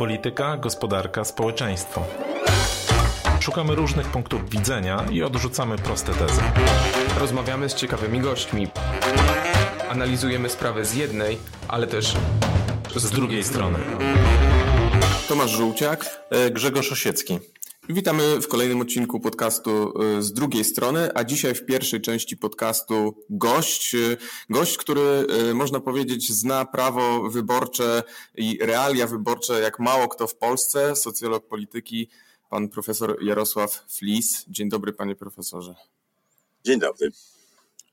polityka, gospodarka, społeczeństwo. Szukamy różnych punktów widzenia i odrzucamy proste tezy. Rozmawiamy z ciekawymi gośćmi. Analizujemy sprawę z jednej, ale też z drugiej strony. Tomasz Żółciak, e, Grzegorz Osiecki. Witamy w kolejnym odcinku podcastu e, z drugiej strony, a dzisiaj w pierwszej części podcastu gość, e, gość, który można powiedzieć zna prawo wyborcze i realia wyborcze jak mało kto w Polsce, socjolog polityki, pan profesor Jarosław Flis. Dzień dobry panie profesorze. Dzień dobry.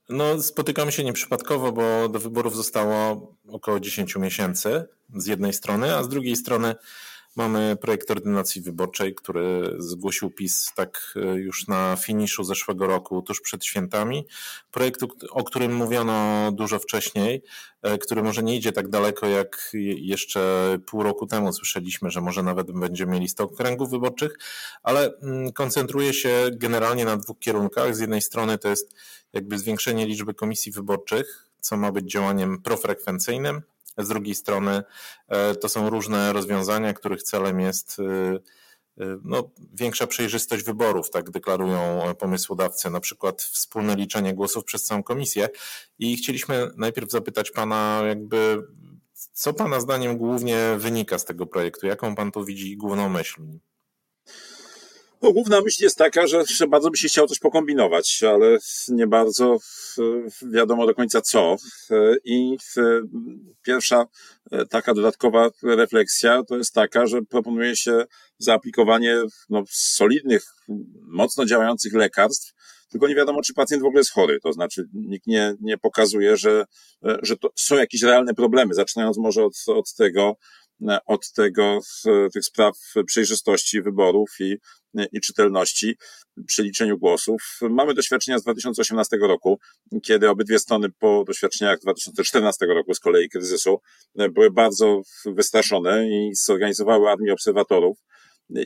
No, spotykamy się nieprzypadkowo, bo do wyborów zostało około 10 miesięcy z jednej strony, a z drugiej strony mamy projekt ordynacji wyborczej, który zgłosił PiS tak e, już na finiszu zeszłego roku, tuż przed świętami. Projekt, o którym mówiono dużo wcześniej, e, który może nie idzie tak daleko, jak jeszcze pół roku temu słyszeliśmy, że może nawet będziemy mieli 100 okręgów wyborczych, ale mm, koncentruje się generalnie na dwóch kierunkach. Z jednej strony to jest jakby zwiększenie liczby komisji wyborczych, co ma być działaniem profrekwencyjnym, z drugiej strony e, to są różne rozwiązania, których celem jest e, e, no, większa przejrzystość wyborów, tak deklarują pomysłodawcy, na przykład wspólne liczenie głosów przez całą komisję. I chcieliśmy najpierw zapytać pana, jakby, co pana zdaniem głównie wynika z tego projektu? Jaką pan tu widzi główną myśl? No, główna myśl jest taka, że, bardzo by się chciało coś pokombinować, ale nie bardzo wiadomo do końca co. I pierwsza e, taka dodatkowa refleksja to jest taka, że proponuje się zaaplikowanie no, solidnych, mocno działających lekarstw, tylko nie wiadomo, czy pacjent w ogóle jest chory. To znaczy, nikt nie, nie pokazuje, że, e, że to są jakieś realne problemy. Zaczynając może od, od tego, e, od tego, tych spraw przejrzystości wyborów i i czytelności przy liczeniu głosów. Mamy doświadczenia z 2018 roku, kiedy obydwie strony po doświadczeniach 2014 roku z kolei kryzysu były bardzo wystraszone i zorganizowały armię obserwatorów.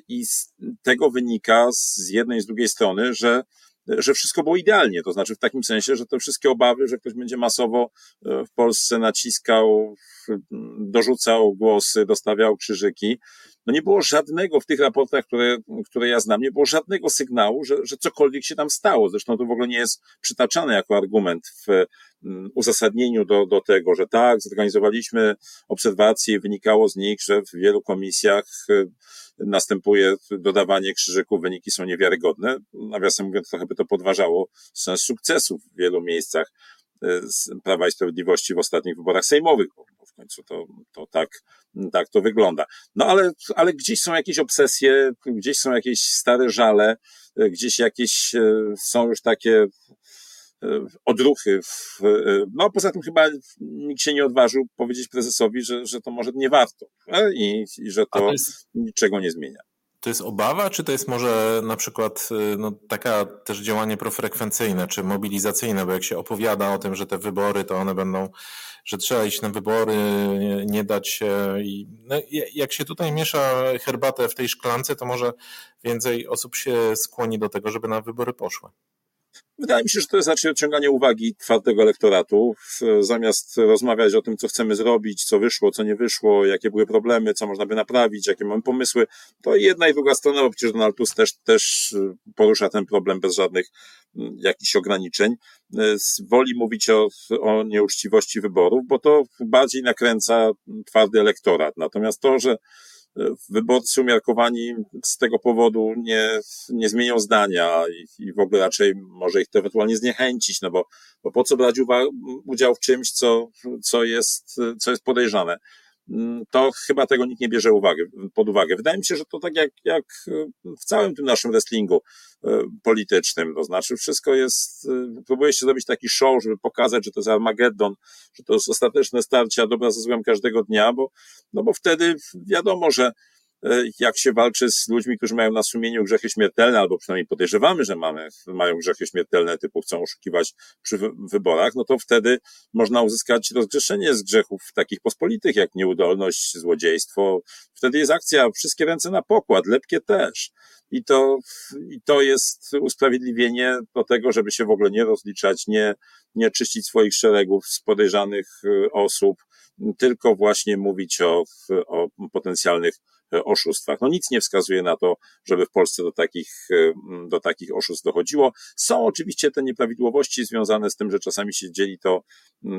I z tego wynika z jednej i z drugiej strony, że że wszystko było idealnie. To znaczy w takim sensie, że te wszystkie obawy, że ktoś będzie masowo e, w Polsce naciskał, dorzucał głosy, dostawiał krzyżyki, no nie było żadnego w tych raportach, które, które ja znam, nie było żadnego sygnału, że, że cokolwiek się tam stało. Zresztą to w ogóle nie jest przytaczane jako argument w mm, uzasadnieniu do, do tego, że tak, zorganizowaliśmy obserwacje i wynikało z nich, że w wielu komisjach y, następuje dodawanie krzyżyków, wyniki są niewiarygodne. Nawiasem mówiąc, trochę by to podważało sens sukcesów w wielu miejscach y, Prawa i Sprawiedliwości w ostatnich wyborach sejmowych, w końcu to, to tak, tak to wygląda. No ale, ale gdzieś są jakieś obsesje, gdzieś są jakieś stare żale, gdzieś jakieś e, są już takie e, odruchy. W, e, no poza tym chyba nikt się nie odważył powiedzieć prezesowi, że, że to może nie warto i, i że to, to jest... niczego nie zmienia to jest obawa, czy to jest może na przykład no, taka też działanie profrekwencyjne, czy mobilizacyjne, bo jak się opowiada o tym, że te wybory, to one będą że trzeba iść na wybory, nie, nie dać się. I, no, jak się tutaj miesza herbatę w tej szklance, to może więcej osób się skłoni do tego, żeby na wybory poszły. Wydaje mi się, że to jest raczej odciąganie uwagi twardego elektoratu. Zamiast rozmawiać o tym, co chcemy zrobić, co wyszło, co nie wyszło, jakie były problemy, co można by naprawić, jakie mamy pomysły, to jedna i druga strona, bo przecież Donald Tusk też, też porusza ten problem bez żadnych mm, jakichś ograniczeń. Woli mówić o, o nieuczciwości wyborów, bo to bardziej nakręca twardy elektorat. Natomiast to, że wyborcy umiarkowani z tego powodu nie, nie zmienią zdania i, i w ogóle raczej może ich to ewentualnie zniechęcić, no bo, bo po co brać udział w czymś, co, co, jest, co jest podejrzane. Mm, to chyba tego nikt nie bierze uwagi, pod uwagę. Wydaje mi się, że to tak jak, jak w całym tym naszym wrestlingu e, politycznym, to znaczy wszystko jest, e, próbuje się zrobić taki show, żeby pokazać, że to jest Armageddon, że to jest ostateczne starcie, a dobra ze złem każdego dnia, bo, no bo wtedy wiadomo, że jak się walczy z ludźmi, którzy mają na sumieniu grzechy śmiertelne, albo przynajmniej podejrzewamy, że mamy, mają grzechy śmiertelne, typu chcą oszukiwać przy wyborach, no to wtedy można uzyskać rozgrzeszenie z grzechów takich pospolitych, jak nieudolność, złodziejstwo. Wtedy jest akcja, wszystkie ręce na pokład, lepkie też. I to, i to jest usprawiedliwienie do tego, żeby się w ogóle nie rozliczać, nie, nie czyścić swoich szeregów z podejrzanych e, osób, tylko właśnie mówić o, o potencjalnych oszustwach. No nic nie wskazuje na to, żeby w Polsce do takich, do takich oszustw dochodziło. Są oczywiście te nieprawidłowości związane z tym, że czasami się dzieli to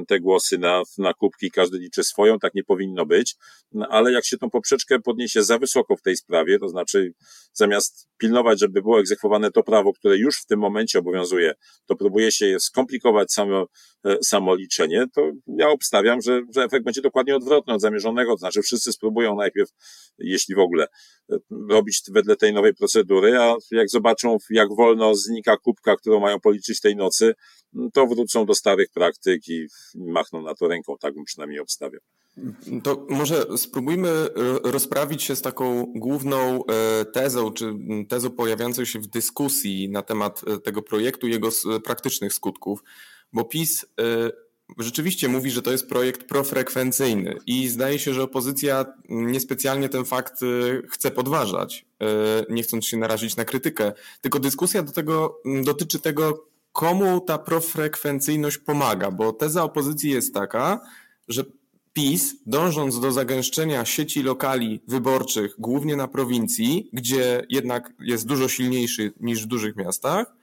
te głosy na, na kubki, każdy liczy swoją, tak nie powinno być, no, ale jak się tą poprzeczkę podniesie za wysoko w tej sprawie, to znaczy zamiast pilnować, żeby było egzekwowane to prawo, które już w tym momencie obowiązuje, to próbuje się skomplikować samo, e, samo liczenie, to ja obstawiam, że, że efekt będzie dokładnie odwrotny od zamierzonego, to znaczy wszyscy spróbują najpierw, jeśli w ogóle, e, robić wedle tej nowej procedury, a jak zobaczą, jak wolno znika kubka, którą mają policzyć tej nocy, to wrócą do starych praktyk i machną na to ręką, tak bym przynajmniej obstawiał. To może spróbujmy e, rozprawić się z taką główną e, tezą, czy tezą pojawiającą się w dyskusji na temat e, tego projektu jego praktycznych skutków, bo PiS rzeczywiście mówi, że to jest projekt profrekwencyjny i zdaje się, że opozycja niespecjalnie ten fakt chce podważać, nie chcąc się narazić na krytykę, tylko dyskusja do tego dotyczy tego, komu ta profrekwencyjność pomaga, bo teza opozycji jest taka, że PiS, dążąc do zagęszczenia sieci lokali wyborczych, głównie na prowincji, gdzie jednak jest dużo silniejszy niż w dużych miastach,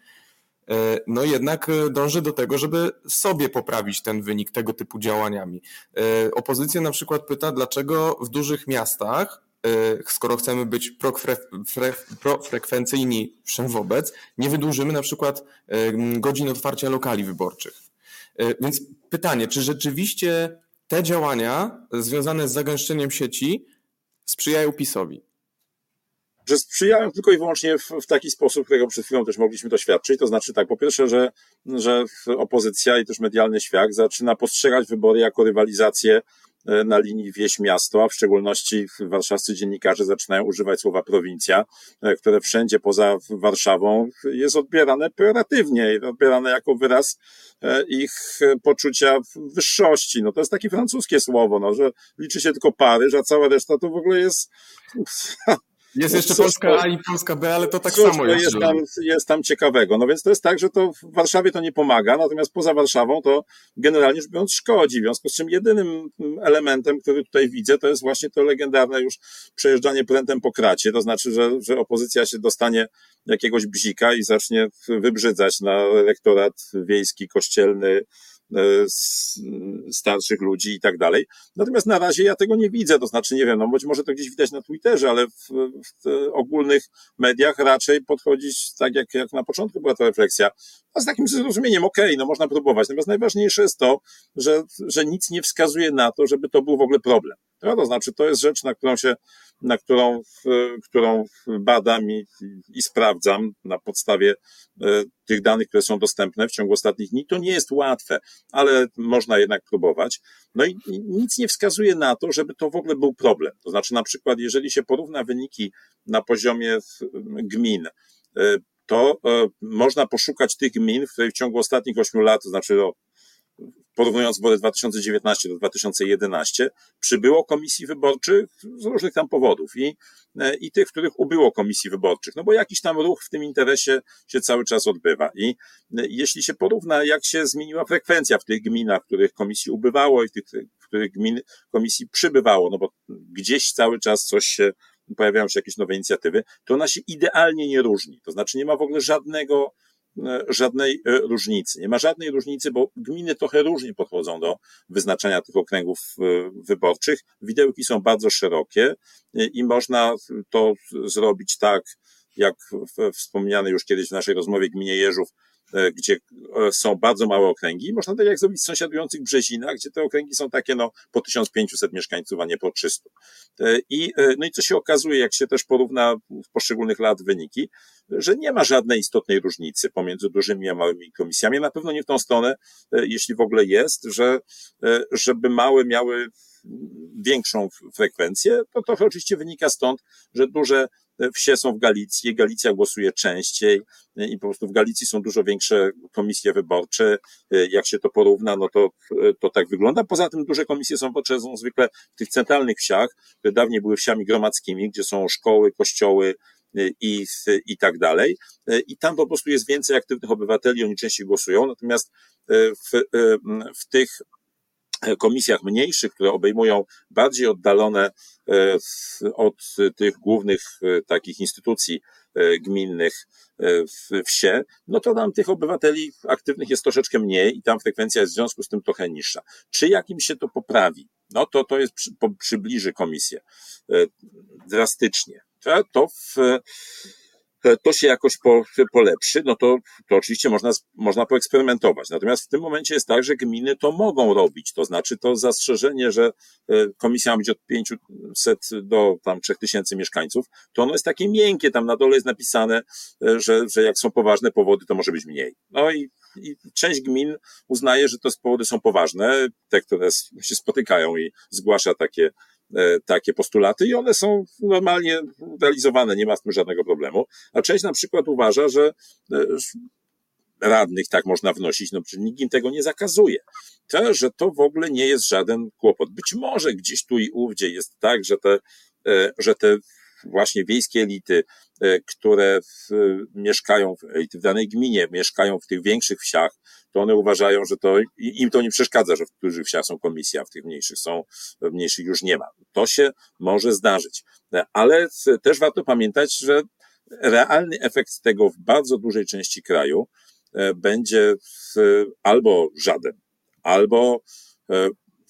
e, no jednak e, dąży do tego, żeby sobie poprawić ten wynik tego typu działaniami. E, opozycja na przykład pyta, dlaczego w dużych miastach, skoro chcemy być profrekwencyjni wszem wobec, nie wydłużymy na przykład godzin otwarcia lokali wyborczych. Więc pytanie, czy rzeczywiście te działania związane z zagęszczeniem sieci sprzyjają PiSowi? Że sprzyjają tylko i wyłącznie w, w, taki sposób, którego przed chwilą też mogliśmy doświadczyć. To znaczy tak, po pierwsze, że, że opozycja i też medialny świat zaczyna postrzegać wybory jako rywalizację na linii wieś-miasto, a w szczególności warszawscy dziennikarze zaczynają używać słowa prowincja, e, które wszędzie poza Warszawą jest odbierane pejoratywnie, odbierane jako wyraz e, ich poczucia wyższości. No to jest takie francuskie słowo, no, że liczy się tylko Paryż, a cała reszta to w ogóle jest Jest jeszcze Polska A i Polska B, ale to tak cóż, samo jest. Jest tam, jest tam ciekawego. No więc to jest tak, że to w Warszawie to nie pomaga, natomiast poza Warszawą to generalnie rzecz biorąc szkodzi. W związku z czym jedynym elementem, który tutaj widzę, to jest właśnie to legendarne już przejeżdżanie prętem po kracie. To znaczy, że, że opozycja się dostanie jakiegoś bzika i zacznie wybrzydzać na rektorat wiejski, kościelny, starszych ludzi i tak dalej. Natomiast na razie ja tego nie widzę, to znaczy nie wiem, no być może to gdzieś widać na Twitterze, ale w, w ogólnych mediach raczej podchodzić tak jak, jak na początku była ta refleksja, a z takim zrozumieniem, okej, okay, no można próbować. Natomiast najważniejsze jest to, że, że nic nie wskazuje na to, żeby to był w ogóle problem. No, to znaczy, to jest rzecz, na którą się, na którą, którą badam i, i sprawdzam na podstawie e, tych danych, które są dostępne w ciągu ostatnich dni. To nie jest łatwe, ale można jednak próbować. No i nic nie wskazuje na to, żeby to w ogóle był problem. To znaczy, na przykład, jeżeli się porówna wyniki na poziomie gmin, e, to e, można poszukać tych gmin, w których w ciągu ostatnich ośmiu lat, to znaczy no, porównując wybory 2019 do 2011, przybyło komisji wyborczych z różnych tam powodów i, e, i tych, w których ubyło komisji wyborczych, no bo jakiś tam ruch w tym interesie się cały czas odbywa. I e, jeśli się porówna, jak się zmieniła frekwencja w tych gminach, w których komisji ubywało i w tych, w których gmin komisji przybywało, no bo gdzieś cały czas coś się pojawiają się jakieś nowe inicjatywy, to ona się idealnie nie różni. To znaczy nie ma w ogóle żadnego żadnej e, różnicy. Nie ma żadnej różnicy, bo gminy trochę różnie podchodzą do wyznaczania tych okręgów e, wyborczych. Widełki są bardzo szerokie i można to zrobić tak, jak wspomniane już kiedyś w naszej rozmowie gminie Jeżów, E, gdzie e, są bardzo małe okręgi. Można tak jak zrobić w sąsiadujących Brzezinach, gdzie te okręgi są takie no, po 1500 mieszkańców, a nie po 300. E, I, no i co się okazuje, jak się też porówna w poszczególnych lat wyniki, że nie ma żadnej istotnej różnicy pomiędzy dużymi a małymi komisjami. Na pewno nie w tą stronę, jeśli w ogóle jest, że żeby małe miały większą frekwencję, to trochę oczywiście wynika stąd, że duże wsie są w Galicji, Galicja głosuje częściej i po prostu w Galicji są dużo większe komisje wyborcze. Jak się to porówna, no to, to tak wygląda. Poza tym duże komisje są potrzebne zwykle w tych centralnych wsiach, które dawniej były wsiami gromadzkimi, gdzie są szkoły, kościoły, i, i tak dalej. I tam po prostu jest więcej aktywnych obywateli, oni częściej głosują. Natomiast w, w tych komisjach mniejszych, które obejmują bardziej oddalone e, od tych głównych e, takich instytucji e, gminnych wsie, no to tam tych obywateli aktywnych jest troszeczkę mniej i tam frekwencja jest w związku z tym trochę niższa. Czy jakim się to poprawi? No to to jest, przybliży komisję drastycznie. To w, to się jakoś po, polepszy, no to, to oczywiście można, można poeksperymentować. Natomiast w tym momencie jest tak, że gminy to mogą robić. To znaczy to zastrzeżenie, że e, komisja ma być od 500 do tam 3000 mieszkańców, to ono jest takie miękkie. Tam na dole jest napisane, e, że, że jak są poważne powody, to może być mniej. No i, i część gmin uznaje, że te powody są poważne, te, które się spotykają i zgłasza takie E, takie postulaty i one są normalnie realizowane, nie ma z tym żadnego problemu. A część na przykład uważa, że e, radnych tak można wnosić, no przecież nikt im tego nie zakazuje. To, że to w ogóle nie jest żaden kłopot. Być może gdzieś tu i ówdzie jest tak, że te, e, że te właśnie wiejskie elity, e, które w, mieszkają, elity w danej gminie, mieszkają w tych większych wsiach, to one uważają, że to im to nie przeszkadza, że w dużych wsiach są komisje, a w tych mniejszych są, w mniejszych już nie ma. To się może zdarzyć. E, ale też warto pamiętać, że realny efekt tego w bardzo dużej części kraju e, będzie albo żaden, albo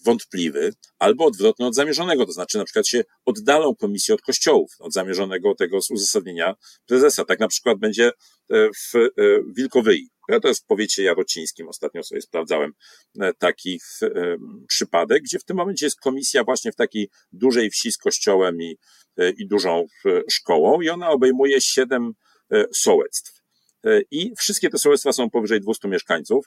wątpliwy, albo odwrotny od zamierzonego, to znaczy na przykład się oddalą komisje od kościołów, od zamierzonego tego z uzasadnienia prezesa. Tak na przykład będzie e, w e, Wilkowyi. To jest w powiecie jarocińskim. Ostatnio sobie sprawdzałem e, taki przypadek, gdzie w tym momencie jest komisja właśnie w takiej dużej wsi z kościołem i, i dużą szkołą i ona obejmuje siedem sołectw. I wszystkie te sołectwa są powyżej 200 mieszkańców.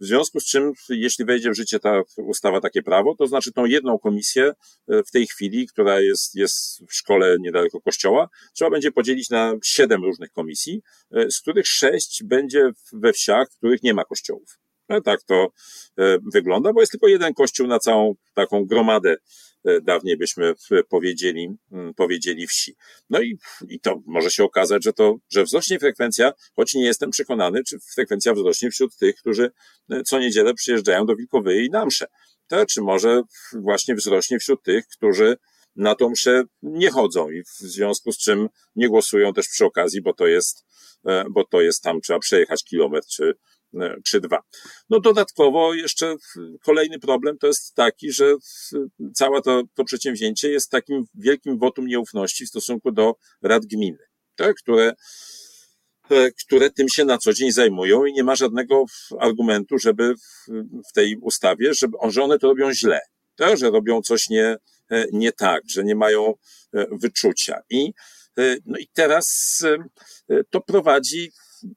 W związku z czym, jeśli wejdzie w życie ta ustawa, takie prawo, to znaczy tą jedną komisję e, w tej chwili, która jest, jest w szkole niedaleko kościoła, trzeba będzie podzielić na siedem różnych komisji, e, z których sześć będzie we wsiach, w których nie ma kościołów. Tak to e, wygląda, bo jest tylko jeden kościół na całą taką gromadę E, dawniej byśmy powiedzieli, mm, powiedzieli wsi. No i, i to może się okazać, że to, że wzrośnie frekwencja, choć nie jestem przekonany, czy frekwencja wzrośnie wśród tych, którzy e, co niedzielę przyjeżdżają do Wilkowej i na msze. To, czy może właśnie wzrośnie wśród tych, którzy na tą mszę nie chodzą i w związku z czym nie głosują też przy okazji, bo to jest, e, bo to jest tam, trzeba przejechać kilometr czy, E, czy dwa. No dodatkowo jeszcze kolejny problem to jest taki, że całe to, to przedsięwzięcie jest takim wielkim wotum nieufności w stosunku do rad gminy, tak, które, e, które tym się na co dzień zajmują i nie ma żadnego argumentu, żeby w tej ustawie, żeby, że one to robią źle, tak, że robią coś nie, e, nie tak, że nie mają wyczucia. I, no i teraz to prowadzi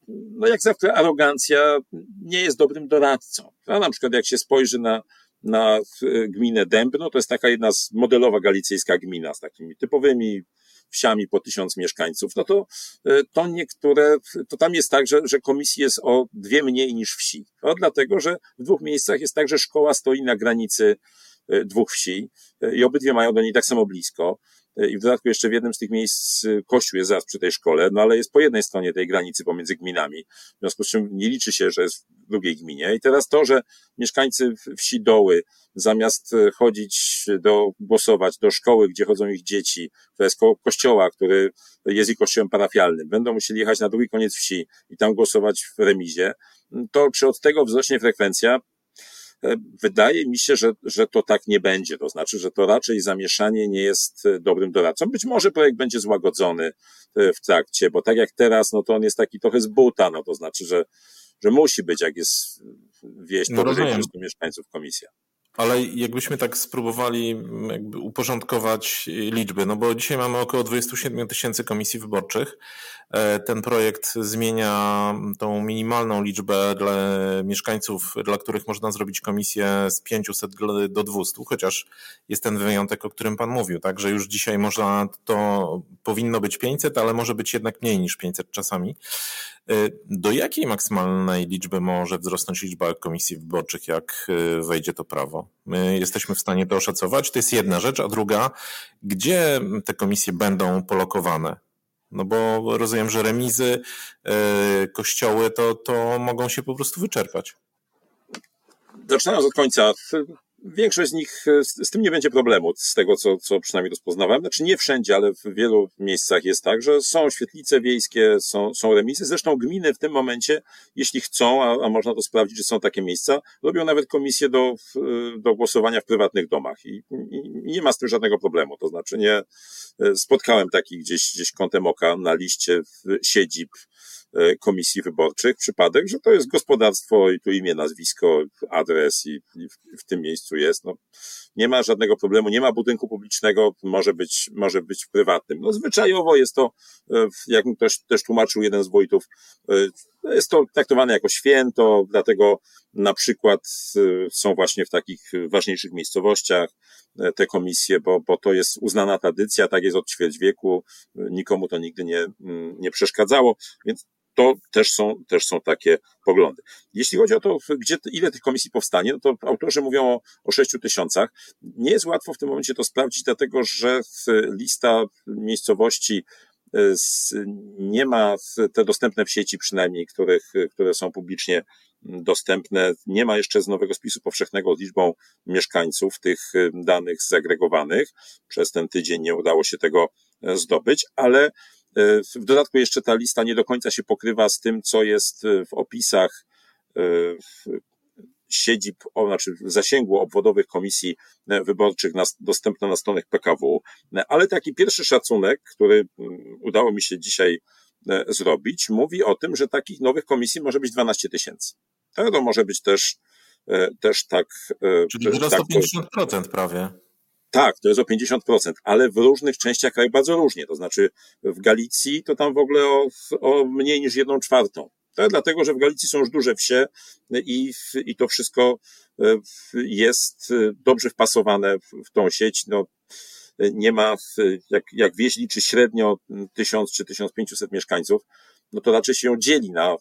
no jak zawsze arogancja nie jest dobrym doradcą. A na przykład jak się spojrzy na, na gminę Dębno, to jest taka jedna z modelowa galicyjska gmina z takimi typowymi wsiami po tysiąc mieszkańców, no to, to niektóre, to tam jest tak, że, że komisji jest o dwie mniej niż wsi. No, dlatego, że w dwóch miejscach jest tak, że szkoła stoi na granicy e, dwóch wsi e, i obydwie mają do niej tak samo blisko. E, i w dodatku jeszcze w jednym z tych miejsc e, kościół jest zaraz przy tej szkole, no ale jest po jednej stronie tej granicy pomiędzy gminami, w związku z czym nie liczy się, że jest w drugiej gminie. I teraz to, że mieszkańcy wsi Doły zamiast e, chodzić do, głosować do szkoły, gdzie chodzą ich dzieci, to jest koło kościoła, który jest i kościołem parafialnym, będą musieli jechać na drugi koniec wsi i tam głosować w remizie, to czy od tego wzrośnie frekwencja? E, wydaje mi się, że, że to tak nie będzie. To znaczy, że to raczej zamieszanie nie jest e, dobrym doradcą. Być może projekt będzie złagodzony e, w trakcie, bo tak jak teraz, no to on jest taki trochę z buta, no to znaczy, że, że musi być, jak jest wieść no powyżej 300 mieszkańców komisja. Ale jakbyśmy tak spróbowali mm, jakby uporządkować liczby, no bo dzisiaj mamy około 27 tysięcy komisji wyborczych. E, ten projekt zmienia tą minimalną liczbę dla mieszkańców, dla których można zrobić komisję z 500 do 200, chociaż jest ten wyjątek, o którym Pan mówił, tak, że już dzisiaj można, to powinno być 500, ale może być jednak mniej niż 500 czasami. E, do jakiej maksymalnej liczby może wzrosnąć liczba komisji wyborczych, jak e, wejdzie to prawo? My jesteśmy w stanie to oszacować. To jest jedna rzecz, a druga, gdzie te komisje będą polokowane? No bo rozumiem, że remizy, e, kościoły to, to mogą się po prostu wyczerpać. Zaczynając od końca, większość z nich, z, z, tym nie będzie problemu, z tego co, co przynajmniej rozpoznawałem. Znaczy nie wszędzie, ale w wielu miejscach jest tak, że są świetlice wiejskie, są, są remisy. Zresztą gminy w tym momencie, jeśli chcą, a, a można to sprawdzić, że są takie miejsca, robią nawet komisje do, do głosowania w prywatnych domach i, i nie ma z tym żadnego problemu. To znaczy nie spotkałem takich gdzieś, gdzieś kątem oka na liście siedzib E, komisji wyborczych przypadek, że to jest gospodarstwo i tu imię, nazwisko, adres i, i w, w, tym miejscu jest. No, nie ma żadnego problemu, nie ma budynku publicznego, może być, może być w prywatnym. No, zwyczajowo jest to, e, jak mi ktoś też tłumaczył jeden z wójtów, e, jest to traktowane jako święto, dlatego na przykład są właśnie w takich ważniejszych miejscowościach te komisje, bo, bo to jest uznana tradycja, tak jest od ćwierć wieku, nikomu to nigdy nie, mm, nie przeszkadzało, więc to też są, też są takie poglądy. Jeśli chodzi o to, gdzie, ile tych komisji powstanie, no to autorzy mówią o, o 6 tysiącach. Nie jest łatwo w tym momencie to sprawdzić, dlatego że lista miejscowości e, nie ma te dostępne w sieci przynajmniej, których, które są publicznie dostępne. Nie ma jeszcze z nowego spisu powszechnego liczbą mieszkańców tych e, danych zagregowanych. Przez ten tydzień nie udało się tego e, zdobyć, ale w dodatku jeszcze ta lista nie do końca się pokrywa z tym, co jest e, w opisach e, siedzib, znaczy w zasięgu obwodowych komisji wyborczych na, dostępne na stronach PKW, ale taki pierwszy szacunek, który mm, udało mi się dzisiaj zrobić, mówi o tym, że takich nowych komisji może być 12 tysięcy. To może być też, też tak. Czyli wzrost tak, o 50% prawie. Tak, to jest o 50%, ale w różnych częściach kraju bardzo różnie. To znaczy w Galicji to tam w ogóle o, o mniej niż jedną czwartą. Tak, dlatego, że w Galicji są już duże wsie i, i to wszystko e, jest e, dobrze wpasowane w tą sieć. No, nie ma, jak, jak wieś liczy średnio 1000 czy 1500 mieszkańców, no to raczej się ją dzieli na,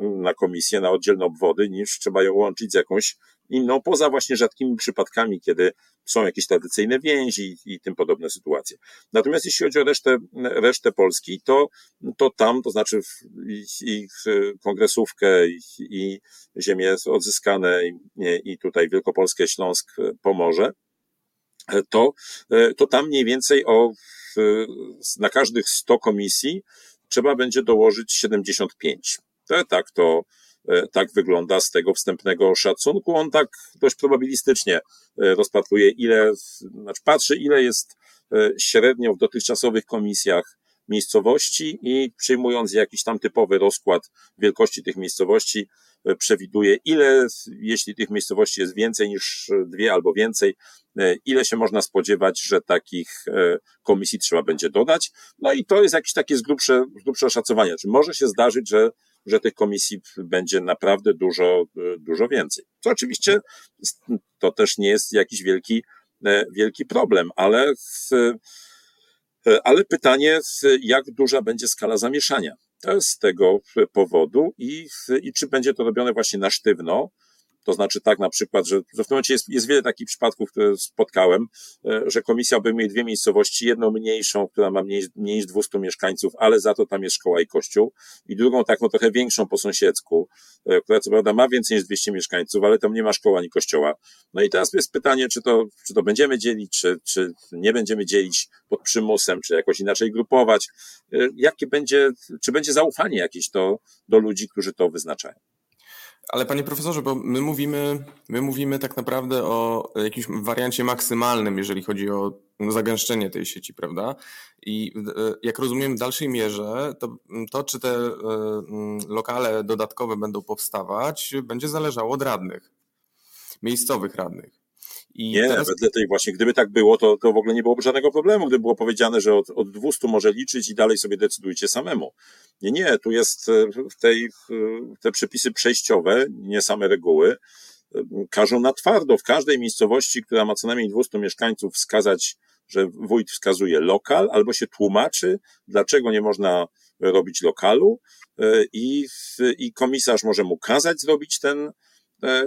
na komisję, na oddzielne obwody, niż trzeba ją łączyć z jakąś inną, poza właśnie rzadkimi przypadkami, kiedy są jakieś tradycyjne więzi i, tym podobne sytuacje. Natomiast jeśli chodzi o resztę, resztę Polski, to, to tam, to znaczy i, kongresówkę, i, i ziemie odzyskane, i, i tutaj Wielkopolskie, Śląsk, Pomorze, to, to tam mniej więcej o, na każdych 100 komisji trzeba będzie dołożyć 75. To, tak to, e, tak wygląda z tego wstępnego szacunku. On tak dość probabilistycznie e, rozpatruje, ile, znaczy patrzy, ile jest e, średnio w dotychczasowych komisjach miejscowości i przyjmując jakiś tam typowy rozkład wielkości tych miejscowości, przewiduje, ile, jeśli tych miejscowości jest więcej niż dwie albo więcej, e, ile się można spodziewać, że takich e, komisji trzeba będzie dodać. No i to jest jakieś takie z grubsze, z grubsze. Czy może się zdarzyć, że, że tych komisji będzie naprawdę dużo, e, dużo więcej. Co oczywiście to też nie jest jakiś wielki, wielki problem, ale ale pytanie, jak duża będzie skala zamieszania z tego powodu i, i czy będzie to robione właśnie na sztywno, to znaczy tak na przykład, że, w tym momencie jest, jest wiele takich przypadków, które spotkałem, e, że komisja obejmuje dwie miejscowości, jedną mniejszą, która ma mniej, mniej niż 200 mieszkańców, ale za to tam jest szkoła i kościół, i drugą taką trochę większą po sąsiedzku, e, która co prawda ma więcej niż 200 mieszkańców, ale tam nie ma szkoła ani kościoła. No i teraz jest pytanie, czy to, czy to będziemy dzielić, czy, czy nie będziemy dzielić pod przymusem, czy jakoś inaczej grupować, e, jakie będzie, czy będzie zaufanie jakieś do, do ludzi, którzy to wyznaczają. Ale panie profesorze, bo my mówimy, my mówimy tak naprawdę o jakimś wariancie maksymalnym, jeżeli chodzi o zagęszczenie tej sieci, prawda? I e, jak rozumiem, w dalszej mierze to, to czy te e, lokale dodatkowe będą powstawać, będzie zależało od radnych, miejscowych radnych. I nie, teraz... wedle tej właśnie, gdyby tak było, to, to w ogóle nie byłoby żadnego problemu, gdyby było powiedziane, że od, od 200 może liczyć i dalej sobie decydujcie samemu. Nie, nie, tu jest e, w tej, te przepisy przejściowe, nie same reguły, e, każą na twardo w każdej miejscowości, która ma co najmniej 200 mieszkańców, wskazać, że wójt wskazuje lokal, albo się tłumaczy, dlaczego nie można robić lokalu e, i, i komisarz może mu kazać zrobić ten,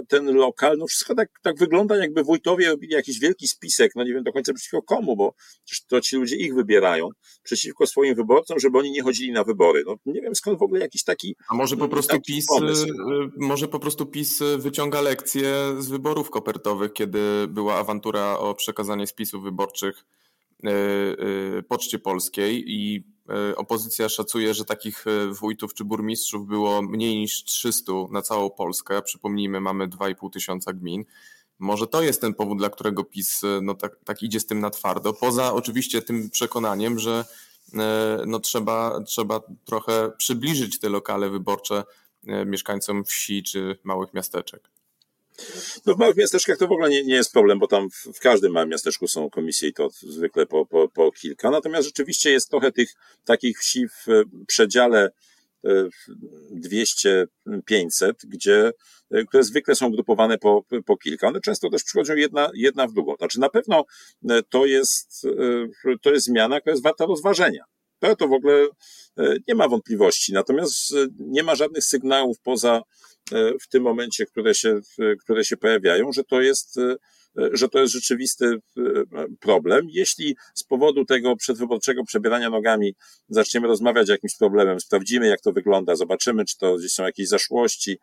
ten lokal, no wszystko tak, tak wygląda, jakby wójtowie robili jakiś wielki spisek, no nie wiem do końca przeciwko komu, bo to ci ludzie ich wybierają, przeciwko swoim wyborcom, żeby oni nie chodzili na wybory. No nie wiem skąd w ogóle jakiś taki A może po prostu PiS, pomysł. może po prostu PiS wyciąga lekcje z wyborów kopertowych, kiedy była awantura o przekazanie spisów wyborczych e, e, Poczcie Polskiej i E, opozycja szacuje, że takich e, wójtów czy burmistrzów było mniej niż 300 na całą Polskę. Przypomnijmy, mamy 2,5 tysiąca gmin. Może to jest ten powód, dla którego PiS e, no, tak, tak idzie z tym na twardo. Poza oczywiście tym przekonaniem, że no, trzeba, trzeba trochę przybliżyć te lokale wyborcze mieszkańcom wsi czy małych miasteczek. No w małych miasteczkach to w ogóle nie, nie jest problem, bo tam w, w, każdym małym miasteczku są komisje i to zwykle po, po, po kilka. Natomiast rzeczywiście jest trochę tych takich wsi w przedziale 200-500, e, gdzie, e, które zwykle są grupowane po, po kilka. One często też przychodzą jedna, jedna w drugą. Znaczy na pewno e, to jest, to jest zmiana, która jest warta rozważenia. To, to w ogóle nie ma wątpliwości. Natomiast nie ma żadnych sygnałów poza E, w tym momencie, które się, które się pojawiają, że to jest e, że to jest rzeczywisty e, problem. Jeśli z powodu tego przedwyborczego przebierania nogami zaczniemy rozmawiać o jakimś problemem, sprawdzimy, jak to wygląda, zobaczymy, czy to gdzieś są jakieś zaszłości,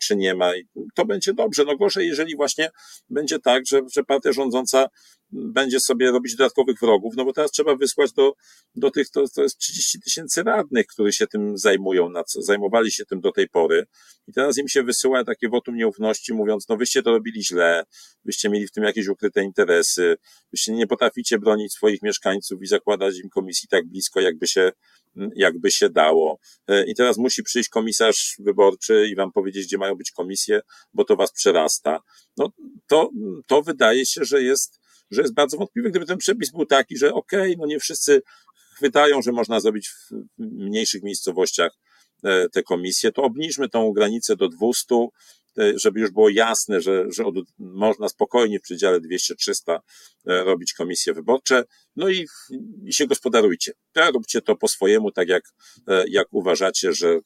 czy nie ma, to będzie dobrze. No gorzej, jeżeli właśnie będzie tak, że, że partia rządząca będzie sobie robić dodatkowych wrogów, no bo teraz trzeba wysłać do, do tych, to, to jest 30 tysięcy radnych, którzy się tym zajmują, na co, zajmowali się tym do tej pory i teraz im się wysyła takie wotum nieufności, mówiąc, no wyście to robili źle, wyście mieli w tym jakieś ukryte interesy, wyście nie potraficie bronić swoich mieszkańców i zakładać im komisji tak blisko, jakby się, jakby się dało. E, I teraz musi przyjść komisarz wyborczy i wam powiedzieć, gdzie mają być komisje, bo to was przerasta. No to, to wydaje się, że jest że jest bardzo wątpliwy, gdyby ten przepis był taki, że okej, okay, no nie wszyscy chwytają, że można zrobić w mniejszych miejscowościach e, te komisje, to obniżmy tą granicę do 200, e, żeby już było jasne, że, że od, można spokojnie w przedziale 200-300 e, robić komisje wyborcze, no i, i się gospodarujcie. Róbcie to po swojemu, tak jak, jak uważacie, że,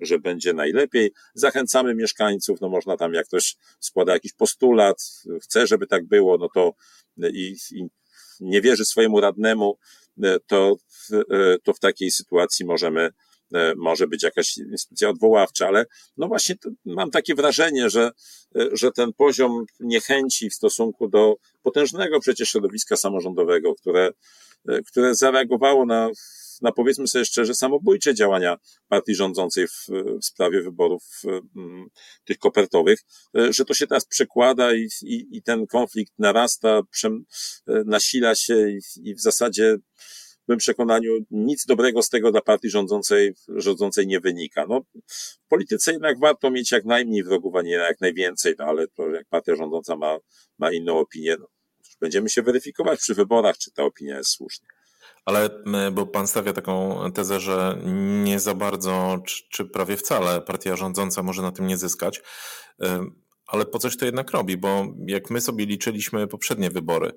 że będzie najlepiej. Zachęcamy mieszkańców, no można tam, jak ktoś składa jakiś postulat, chce, żeby tak było, no to i, i nie wierzy swojemu radnemu, e, to, e, to w takiej sytuacji możemy, e, może być jakaś instytucja odwoławcza, ale no właśnie mam takie wrażenie, że, że ten poziom niechęci w stosunku do potężnego przecież środowiska samorządowego, które, które zareagowało na na powiedzmy sobie szczerze, samobójcze działania partii rządzącej w, w sprawie wyborów mm, tych kopertowych, e, że to się teraz przekłada i, i, i ten konflikt narasta, przem, e, nasila się i, i w zasadzie w moim przekonaniu nic dobrego z tego dla partii rządzącej, rządzącej nie wynika. No, w polityce jednak warto mieć jak najmniej wrogów, a nie jak najwięcej, no, ale to jak partia rządząca ma, ma inną opinię, no, będziemy się weryfikować przy wyborach, czy ta opinia jest słuszna. Ale bo pan stawia taką tezę, że nie za bardzo, czy, czy prawie wcale partia rządząca może na tym nie zyskać. Ale po coś to jednak robi, bo jak my sobie liczyliśmy poprzednie wybory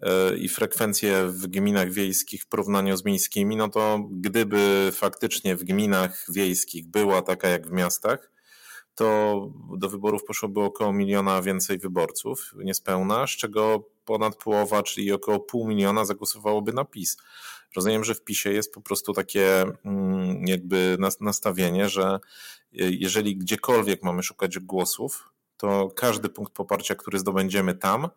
e, i frekwencje w gminach wiejskich w porównaniu z miejskimi, no to gdyby faktycznie w gminach wiejskich była taka jak w miastach, to do wyborów poszłoby około miliona więcej wyborców, niespełna, z czego ponad połowa, czyli około pół miliona zagłosowałoby na PiS. Rozumiem, że w PiSie jest po prostu takie mm, jakby nastawienie, że jeżeli gdziekolwiek mamy szukać głosów, to każdy punkt poparcia, który zdobędziemy tam,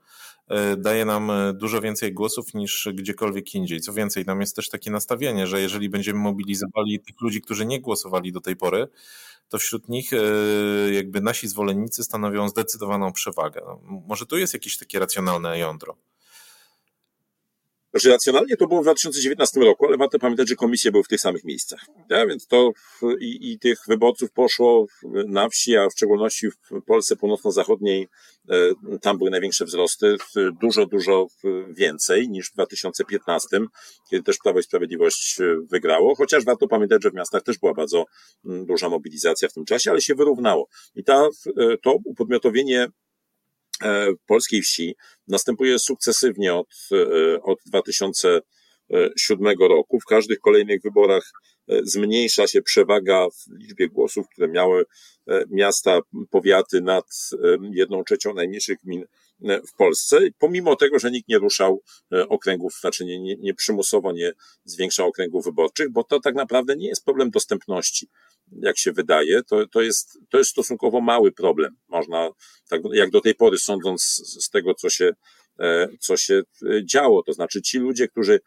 e, daje nam e, dużo więcej głosów niż gdziekolwiek indziej. Co więcej, tam jest też takie nastawienie, że jeżeli będziemy mobilizowali tych ludzi, którzy nie głosowali do tej pory, to wśród nich e, jakby nasi zwolennicy stanowią zdecydowaną przewagę. No, może tu jest jakieś takie racjonalne jądro. Znaczy racjonalnie to było w 2019 roku, ale warto pamiętać, że komisje były w tych samych miejscach. Ja, więc to i, i tych wyborców poszło na wsi, a w szczególności w Polsce północno-zachodniej e, tam były największe wzrosty, dużo, dużo więcej niż w 2015, kiedy też Prawo i Sprawiedliwość e, wygrało, chociaż warto pamiętać, że w miastach też była bardzo duża mobilizacja w tym czasie, ale się wyrównało. I ta, e, to upodmiotowienie polskiej wsi następuje sukcesywnie od, e, od 2000 2007 roku. W każdych kolejnych wyborach zmniejsza się przewaga w liczbie głosów, które miały miasta, powiaty nad jedną trzecią najmniejszych gmin w Polsce, pomimo tego, że nikt nie ruszał okręgów, znaczy nie, nie, nie przymusowo nie zwiększał okręgów wyborczych, bo to tak naprawdę nie jest problem dostępności jak się wydaje, to, to, jest, to jest stosunkowo mały problem. Można, tak jak do tej pory, sądząc z tego, co się, e, co się e, działo, to znaczy ci ludzie, którzy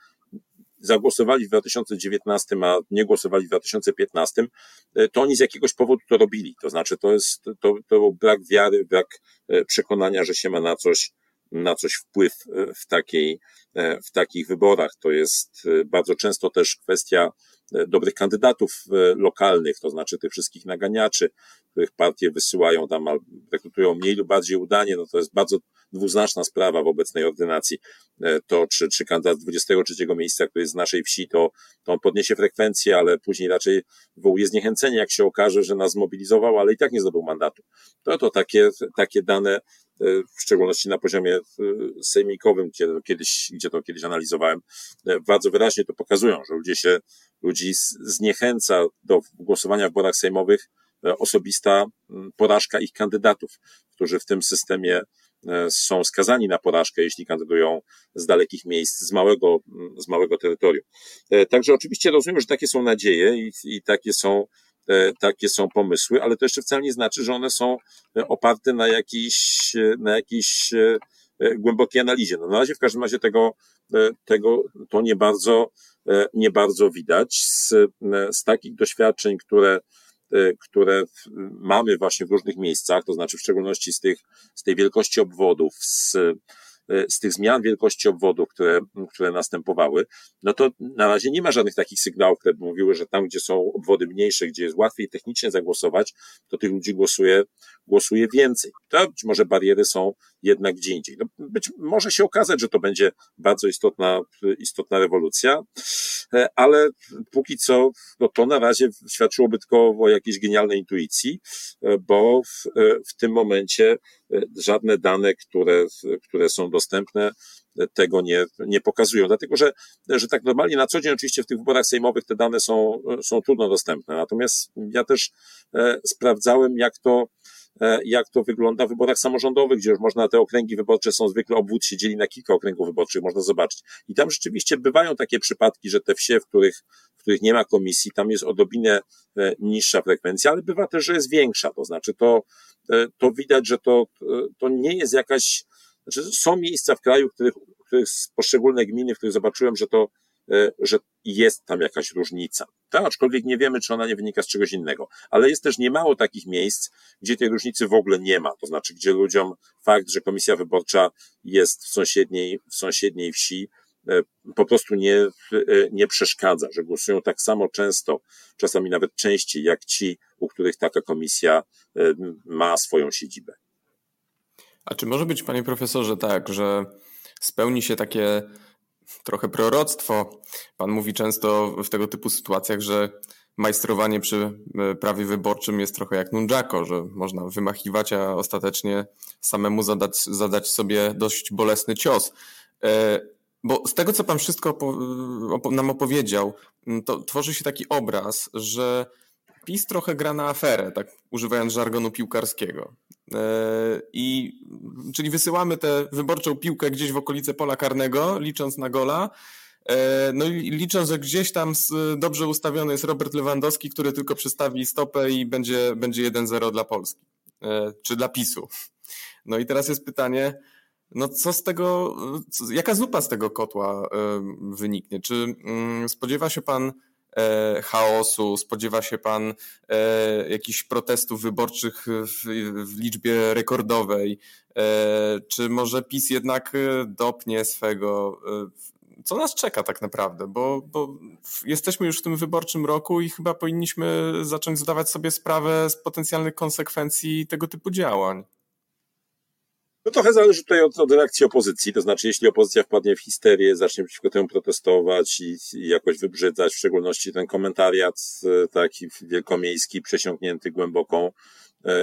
zagłosowali w 2019, a nie głosowali w 2015, e, to oni z jakiegoś powodu to robili. To znaczy, to jest, to, to był brak wiary, brak przekonania, że się ma na coś, na coś wpływ w takiej, w takich wyborach. To jest bardzo często też kwestia dobrych kandydatów e, lokalnych, to znaczy tych wszystkich naganiaczy, których partie wysyłają tam, rekrutują mniej lub bardziej udanie, no to jest bardzo dwuznaczna sprawa w obecnej ordynacji. E, to, czy, czy kandydat 23 miejsca, który jest z naszej wsi, to, to on podniesie frekwencję, ale później raczej wywołuje zniechęcenie, jak się okaże, że nas zmobilizował, ale i tak nie zdobył mandatu. To to takie, takie dane, e, w szczególności na poziomie sejmikowym, gdzie to kiedyś, gdzie to kiedyś analizowałem, bardzo wyraźnie to pokazują, że ludzie się ludzi zniechęca do głosowania w wyborach sejmowych e, osobista porażka ich kandydatów, którzy w tym systemie e, są skazani na porażkę, jeśli kandydują z dalekich miejsc, z małego, z małego terytorium. E, także oczywiście rozumiem, że takie są nadzieje i, i takie są takie są pomysły, ale to jeszcze wcale nie znaczy, że one są oparte na jakiejś, na jakiejś głębokiej analizie. No na razie w każdym razie tego, tego to nie bardzo, E, nie bardzo widać. Z, e, z takich doświadczeń, które, e, które mamy właśnie w różnych miejscach, to znaczy w szczególności z tych, z tej wielkości obwodów, z, z tych zmian wielkości obwodów, które, które następowały, no to na razie nie ma żadnych takich sygnałów, które by mówiły, że tam, gdzie są obwody mniejsze, gdzie jest łatwiej technicznie zagłosować, to tych ludzi głosuje, głosuje więcej. To być może bariery są jednak gdzie indziej. No być może się okazać, że to będzie bardzo istotna, istotna rewolucja, e, ale póki co, no to na razie świadczyłoby tylko o jakiejś genialnej intuicji, e, bo w, e, w tym momencie żadne dane, które, które są dostępne, tego nie, nie pokazują. Dlatego, że, że tak normalnie na co dzień oczywiście w tych wyborach sejmowych te dane są, są trudno dostępne. Natomiast ja też sprawdzałem, jak to, jak to wygląda w wyborach samorządowych, gdzie już można, te okręgi wyborcze są zwykle, obwód się dzieli na kilka okręgów wyborczych, można zobaczyć. I tam rzeczywiście bywają takie przypadki, że te wsie, w których, w których nie ma komisji, tam jest odrobinę e, niższa frekwencja, ale bywa też, że jest większa. To znaczy, to, e, to widać, że to, to nie jest jakaś, znaczy są miejsca w kraju, w których, w których poszczególne gminy, w których zobaczyłem, że to E, że jest tam jakaś różnica. Tak, aczkolwiek nie wiemy, czy ona nie wynika z czegoś innego. Ale jest też niemało takich miejsc, gdzie tej różnicy w ogóle nie ma. To znaczy, gdzie ludziom fakt, że komisja wyborcza jest w sąsiedniej, w sąsiedniej wsi, e, po prostu nie, e, nie przeszkadza, że głosują tak samo często, czasami nawet częściej, jak ci, u których taka komisja ma swoją siedzibę. A czy może być, panie profesorze, tak, że spełni się takie trochę proroctwo. Pan mówi często w tego typu sytuacjach, że majstrowanie przy e, prawie wyborczym jest trochę jak nunjako, że można wymachiwać, a ostatecznie samemu zadać, zadać sobie dość bolesny cios. E, bo z tego, co pan wszystko nam opowiedział, to tworzy się taki obraz, że PiS trochę gra na aferę, tak używając żargonu piłkarskiego. E, I, czyli wysyłamy tę wyborczą piłkę gdzieś w okolice pola karnego, licząc na gola. E, no i licząc, że gdzieś tam dobrze ustawiony jest Robert Lewandowski, który tylko przystawi stopę i będzie, będzie 1-0 dla Polski, e, czy dla PiSu. No i teraz jest pytanie, no co z tego, jaka zupa z tego kotła wyniknie? Czy mm, spodziewa się pan chaosu? Spodziewa się pan e, jakichś protestów wyborczych w, w liczbie rekordowej? E, czy może PiS jednak dopnie swego? Co nas czeka tak naprawdę? Bo, bo jesteśmy już w tym wyborczym roku i chyba powinniśmy zacząć zdawać sobie sprawę z potencjalnych konsekwencji tego typu działań. No trochę zależy tutaj od, od reakcji opozycji, to znaczy jeśli opozycja wpadnie w histerię, zacznie przeciwko temu protestować i, i jakoś wybrzydzać, w szczególności ten komentariat e, taki wielkomiejski, przesiąknięty głęboką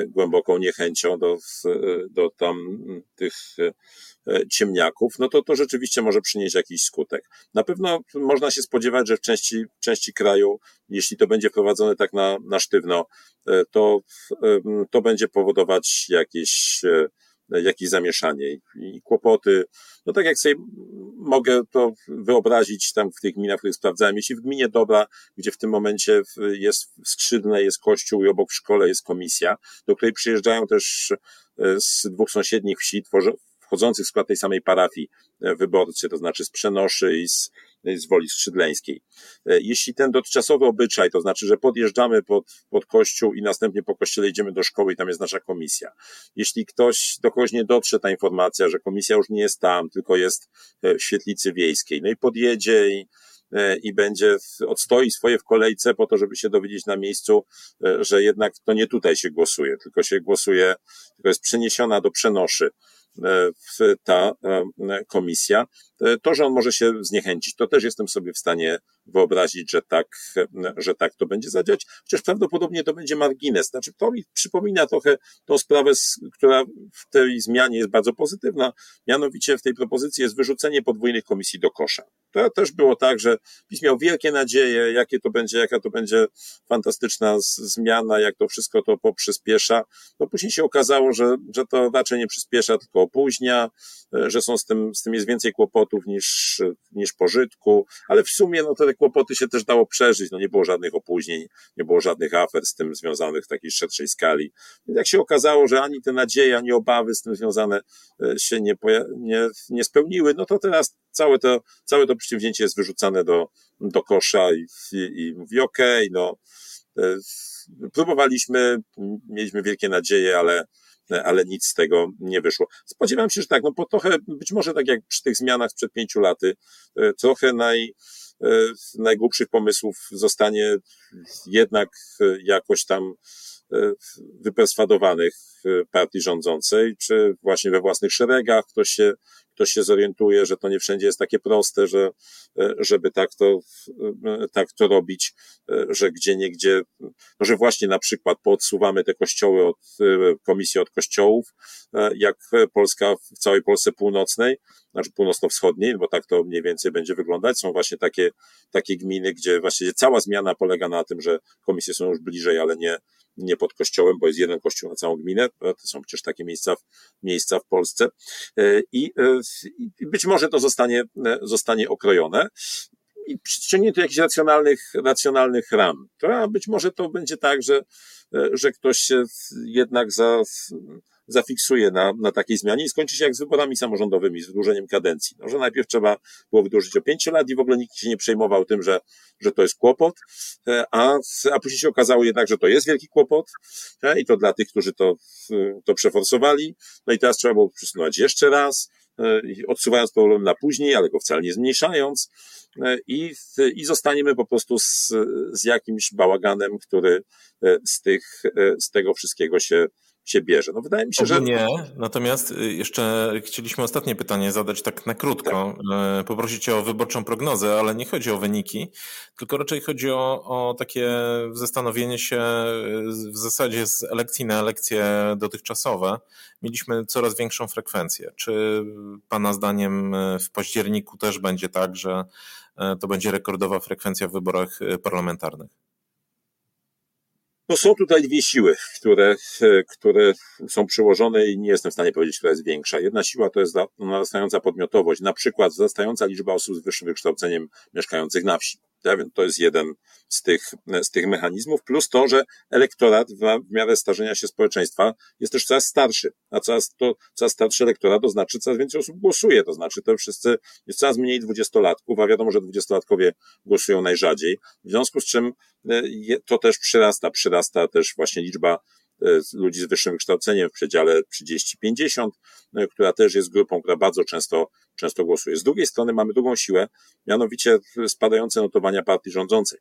głęboką niechęcią do, do tam tych ciemniaków, no to to rzeczywiście może przynieść jakiś skutek. Na pewno można się spodziewać, że w części, części kraju, jeśli to będzie wprowadzone tak na, na sztywno, to, to będzie powodować jakieś jakieś zamieszanie i kłopoty. No tak jak sobie mogę to wyobrazić tam w tych gminach, w których sprawdzałem, jeśli w gminie Dobra, gdzie w tym momencie jest skrzydle, jest kościół i obok w szkole jest komisja, do której przyjeżdżają też e, z dwóch sąsiednich wsi, wchodzących w skład tej samej parafii e, wyborcy, to znaczy z Przenoszy i z, z Woli Skrzydleńskiej. E, jeśli ten dotychczasowy obyczaj, to znaczy, że podjeżdżamy pod, pod kościół i następnie po kościele idziemy do szkoły i tam jest nasza komisja. Jeśli ktoś, do kogoś nie dotrze ta informacja, że komisja już nie jest tam, tylko jest e, w świetlicy wiejskiej, no i podjedzie i i będzie, odstoi swoje w kolejce po to, żeby się dowiedzieć na miejscu, że jednak to nie tutaj się głosuje, tylko się głosuje, tylko jest przeniesiona do przenoszy. E, ta e, komisja, e, to, że on może się zniechęcić, to też jestem sobie w stanie wyobrazić, że tak, że tak to będzie zadziałać, chociaż prawdopodobnie to będzie margines. Znaczy, to mi przypomina trochę tą sprawę, która w tej zmianie jest bardzo pozytywna, mianowicie w tej propozycji jest wyrzucenie podwójnych komisji do kosza. To też było tak, że PiS miał wielkie nadzieje, jakie to będzie, jaka to będzie fantastyczna zmiana, jak to wszystko to poprzyspiesza. No później się okazało, że, że to raczej nie przyspiesza, tylko opóźnia, że są z tym, z tym jest więcej kłopotów niż, niż pożytku, ale w sumie no te kłopoty się też dało przeżyć, no nie było żadnych opóźnień, nie było żadnych afer z tym związanych w takiej szerszej skali. Więc jak się okazało, że ani te nadzieje, ani obawy z tym związane e, się nie, nie, nie spełniły, no to teraz całe to, całe to przedsięwzięcie jest wyrzucane do, do kosza i, i, i mówi okej, okay, no e, próbowaliśmy, mieliśmy wielkie nadzieje, ale ale nic z tego nie wyszło. Spodziewam się, że tak, no po trochę, być może tak jak przy tych zmianach sprzed pięciu laty, e, trochę naj, e, najgłupszych pomysłów zostanie jednak jakoś tam wyperswadowanych partii rządzącej, czy właśnie we własnych szeregach ktoś się ktoś się zorientuje, że to nie wszędzie jest takie proste, że, e, żeby tak to, e, tak to robić, e, że gdzie niegdzie, no, że właśnie na przykład podsuwamy te kościoły od komisji od kościołów, jak Polska w całej Polsce północnej, znaczy północno-wschodniej, bo tak to mniej więcej będzie wyglądać. Są właśnie takie, takie gminy, gdzie właściwie cała zmiana polega na tym, że komisje są już bliżej, ale nie, nie pod kościołem, bo jest jeden kościół na całą gminę. To są przecież takie miejsca, miejsca w Polsce. I, i być może to zostanie, zostanie okrojone i przyciągnięto jakichś racjonalnych, racjonalnych ram. To, być może to będzie tak, że, że ktoś się jednak za, zafiksuje na, na takiej zmianie i skończy się jak z wyborami samorządowymi, z wydłużeniem kadencji. No, że najpierw trzeba było wydłużyć o pięć lat i w ogóle nikt się nie przejmował tym, że, że to jest kłopot, e, a, a później się okazało jednak, że to jest wielki kłopot e, i to dla tych, którzy to, to przeforsowali. No i teraz trzeba było przesunąć jeszcze raz, e, odsuwając problem na później, ale go wcale nie zmniejszając i, i zostaniemy po prostu z, z jakimś bałaganem, który z tych, z tego wszystkiego się się bierze. No wydaje mi się, że... Nie, natomiast y, jeszcze chcieliśmy ostatnie pytanie zadać tak na krótko. Tak. Poprosić Cię o wyborczą prognozę, ale nie chodzi o wyniki, tylko raczej chodzi o, o takie zastanowienie się y, w zasadzie z elekcji na elekcje dotychczasowe. Mieliśmy coraz większą frekwencję. Czy Pana zdaniem y, w październiku też będzie tak, że to będzie rekordowa frekwencja w wyborach parlamentarnych? No są tutaj dwie siły, które, e, które są przyłożone i nie jestem w stanie powiedzieć, która jest większa. Jedna siła to jest narastająca podmiotowość, na przykład wzrastająca liczba osób z wyższym wykształceniem mieszkających na wsi. To jest jeden z tych, z tych mechanizmów, plus to, że elektorat w, miarę starzenia się społeczeństwa jest też coraz starszy, a coraz, to, coraz starszy elektorat to znaczy coraz więcej osób głosuje, to znaczy to wszyscy, jest coraz mniej dwudziestolatków, a wiadomo, że dwudziestolatkowie głosują najrzadziej, w związku z czym e, to też przyrasta, przyrasta też właśnie liczba ludzi z wyższym wykształceniem w przedziale 30-50, e, która też jest grupą, która bardzo często, często głosuje. Z drugiej strony mamy drugą siłę, mianowicie spadające notowania partii rządzącej.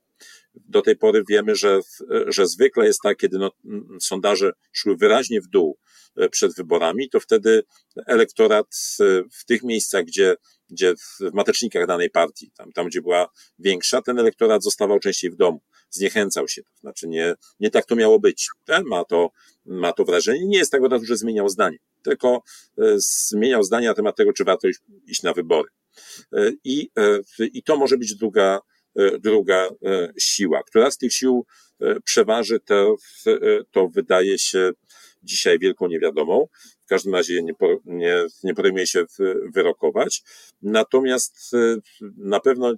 Do tej pory wiemy, że, że zwykle jest tak, kiedy no, sondaże szły wyraźnie w dół e, przed wyborami, to wtedy elektorat w tych miejscach, gdzie gdzie w matecznikach danej partii, tam, tam gdzie była większa, ten elektorat zostawał częściej w domu. Zniechęcał się. To znaczy nie, nie tak to miało być. Ma to, ma to wrażenie. Nie jest tak od razu, że zmieniał zdanie, tylko zmieniał zdanie na temat tego, czy warto iść, na wybory. I, I to może być druga, druga siła. Która z tych sił przeważy, to, to wydaje się dzisiaj wielką niewiadomą. W każdym razie nie, nie, nie podejmuje się wyrokować. Natomiast e, na pewno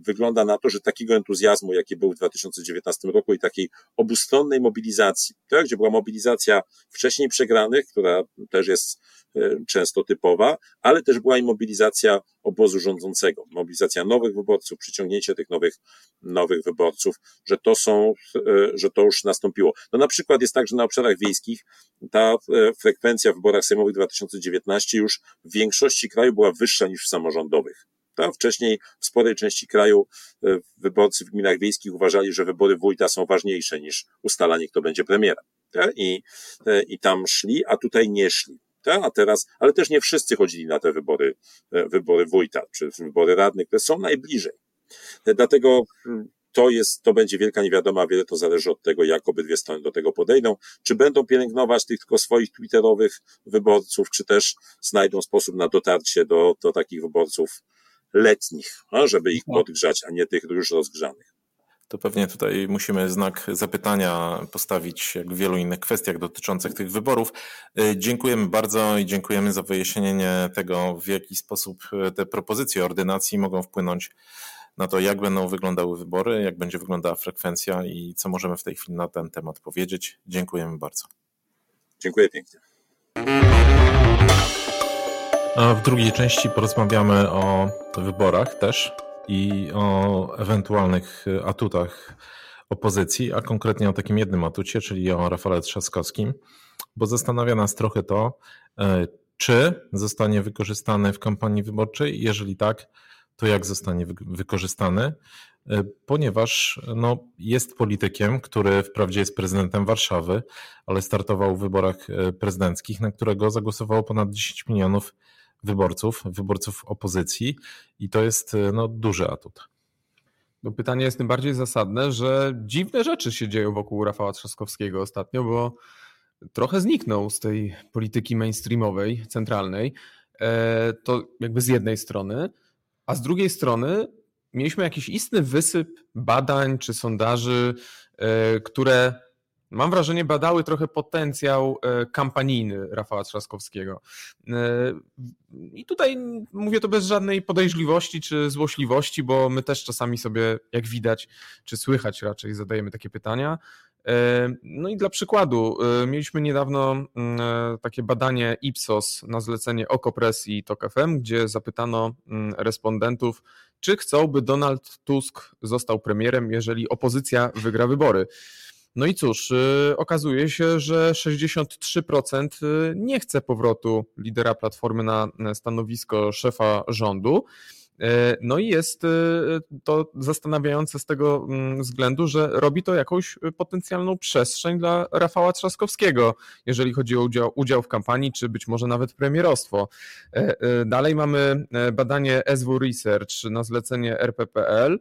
wygląda na to, że takiego entuzjazmu, jaki był w 2019 roku i takiej obustronnej mobilizacji, tak, gdzie była mobilizacja wcześniej przegranych, która też jest e, często typowa, ale też była i mobilizacja obozu rządzącego, mobilizacja nowych wyborców, przyciągnięcie tych nowych, nowych wyborców, że to są, e, że to już nastąpiło. No na przykład jest tak, że na obszarach wiejskich ta frekwencja w wyborach sejmowych 2019 już w większości kraju była wyższa niż w samorządowych. Tam wcześniej w sporej części kraju e, wyborcy w gminach wiejskich uważali, że wybory wójta są ważniejsze niż ustalanie, kto będzie premierem. I, e, I tam szli, a tutaj nie szli. A teraz, ale też nie wszyscy chodzili na te wybory, e, wybory wójta, czy wybory radnych, które są najbliżej. Dlatego mm, to jest, to będzie wielka niewiadoma, wiele to zależy od tego, jak obydwie strony do tego podejdą, czy będą pielęgnować tych tylko swoich twitterowych wyborców, czy też znajdą sposób na dotarcie do, do takich wyborców letnich, żeby ich no. podgrzać, a nie tych już rozgrzanych. To pewnie tutaj musimy znak zapytania postawić, jak w wielu innych kwestiach dotyczących tych wyborów. Y, dziękujemy bardzo i dziękujemy za wyjaśnienie tego, w jaki sposób y, te propozycje ordynacji mogą wpłynąć na to, jak będą wyglądały wybory, jak będzie wyglądała frekwencja i co możemy w tej chwili na ten temat powiedzieć. Dziękujemy bardzo. Dziękuję pięknie. A w drugiej części porozmawiamy o wyborach też i o ewentualnych atutach opozycji, a konkretnie o takim jednym atucie, czyli o Rafale Trzaskowskim, bo zastanawia nas trochę to, e, czy zostanie wykorzystany w kampanii wyborczej, jeżeli tak, to jak zostanie wykorzystany, e, ponieważ no, jest politykiem, który wprawdzie jest prezydentem Warszawy, ale startował w wyborach e, prezydenckich, na którego zagłosowało ponad 10 milionów wyborców, wyborców opozycji i to jest e, no, duży atut. No pytanie jest tym bardziej zasadne, że dziwne rzeczy się dzieją wokół Rafała Trzaskowskiego ostatnio, bo trochę zniknął z tej polityki mainstreamowej, centralnej. To jakby z jednej strony a z drugiej strony mieliśmy jakiś istny wysyp badań czy sondaży, e, które mam wrażenie badały trochę potencjał e, kampanijny Rafała Trzaskowskiego. E, I tutaj mówię to bez żadnej podejrzliwości czy złośliwości, bo my też czasami sobie, jak widać, czy słychać raczej, zadajemy takie pytania. No i dla przykładu, mieliśmy niedawno mm, takie badanie Ipsos na zlecenie Okopres i TOK FM, gdzie zapytano mm, respondentów, czy chcą, by Donald Tusk został premierem, jeżeli opozycja wygra wybory. No i cóż, okazuje się, że 63% nie chce powrotu lidera Platformy na stanowisko szefa rządu. E, no i jest to zastanawiające z tego mm, względu, że robi to jakąś potencjalną przestrzeń dla Rafała Trzaskowskiego, jeżeli chodzi o udział, udział w kampanii, czy być może nawet premierostwo. Dalej mamy badanie SW Research na zlecenie RPPL,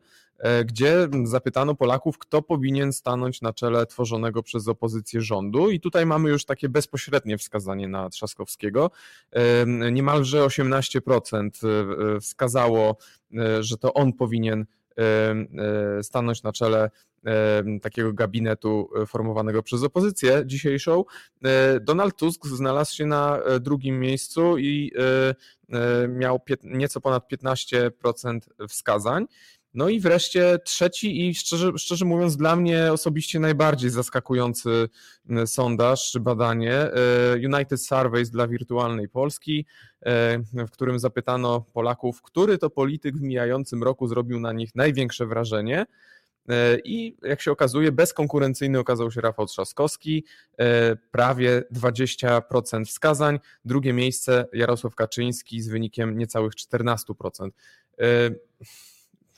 gdzie zapytano Polaków, kto powinien stanąć na czele tworzonego przez opozycję rządu. I tutaj mamy już takie bezpośrednie wskazanie na Trzaskowskiego. E, niemalże 18% e, wskazało, że to on powinien stanąć na czele takiego gabinetu formowanego przez opozycję dzisiejszą. Donald Tusk znalazł się na drugim miejscu i miał nieco ponad 15% wskazań. No i wreszcie trzeci i szczerze, szczerze mówiąc dla mnie osobiście najbardziej zaskakujący sondaż czy badanie e, United Surveys dla wirtualnej Polski, e, w którym zapytano Polaków, który to polityk w mijającym roku zrobił na nich największe wrażenie. E, I jak się okazuje, bezkonkurencyjny okazał się Rafał Trzaskowski, prawie 20% wskazań. Drugie miejsce Jarosław Kaczyński z wynikiem niecałych 14%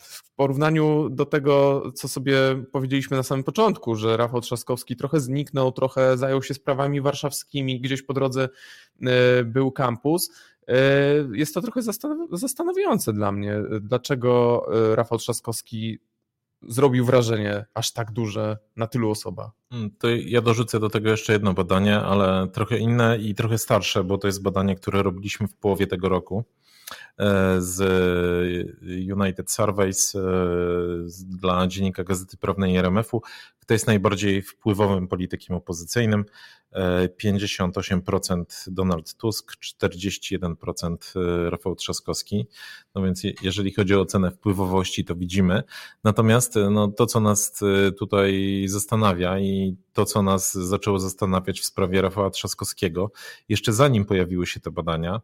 w porównaniu do tego, co sobie powiedzieliśmy na samym początku, że Rafał Trzaskowski trochę zniknął, trochę zajął się sprawami warszawskimi, gdzieś po drodze e, był kampus. E, jest to trochę zastanawiające dla mnie, dlaczego e, Rafał Trzaskowski zrobił wrażenie aż tak duże na tylu osobach? Hmm, to ja dorzucę do tego jeszcze jedno badanie, ale trochę inne i trochę starsze, bo to jest badanie, które robiliśmy w połowie tego roku z United Surveys e, dla dziennika Gazety Prawnej RMF-u. Kto jest najbardziej wpływowym politykiem opozycyjnym? 58% Donald Tusk, 41% e, Rafał Trzaskowski. No więc jeżeli chodzi o ocenę wpływowości, to widzimy. Natomiast e, no, to, co nas e, tutaj zastanawia i to, co nas zaczęło zastanawiać w sprawie Rafała Trzaskowskiego, jeszcze zanim pojawiły się te badania,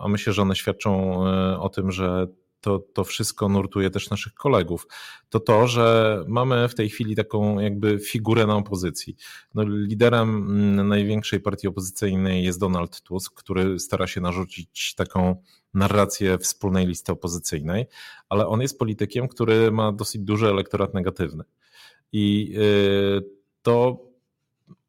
a myślę, że one świadczą o tym, że to, to wszystko nurtuje też naszych kolegów, to to, że mamy w tej chwili taką jakby figurę na opozycji. No, liderem mm, największej partii opozycyjnej jest Donald Tusk, który stara się narzucić taką narrację wspólnej listy opozycyjnej, ale on jest politykiem, który ma dosyć duży elektorat negatywny. I y, to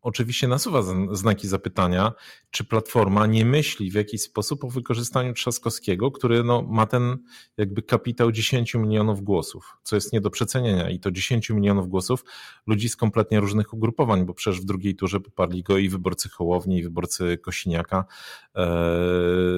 oczywiście nasuwa znaki zapytania, czy Platforma nie myśli w jakiś sposób o wykorzystaniu Trzaskowskiego, który no, ma ten jakby kapitał 10 milionów głosów, co jest nie do przecenienia. I to 10 milionów głosów ludzi z kompletnie różnych ugrupowań, bo przecież w drugiej turze poparli go i wyborcy Hołowni, i wyborcy Kosiniaka, e,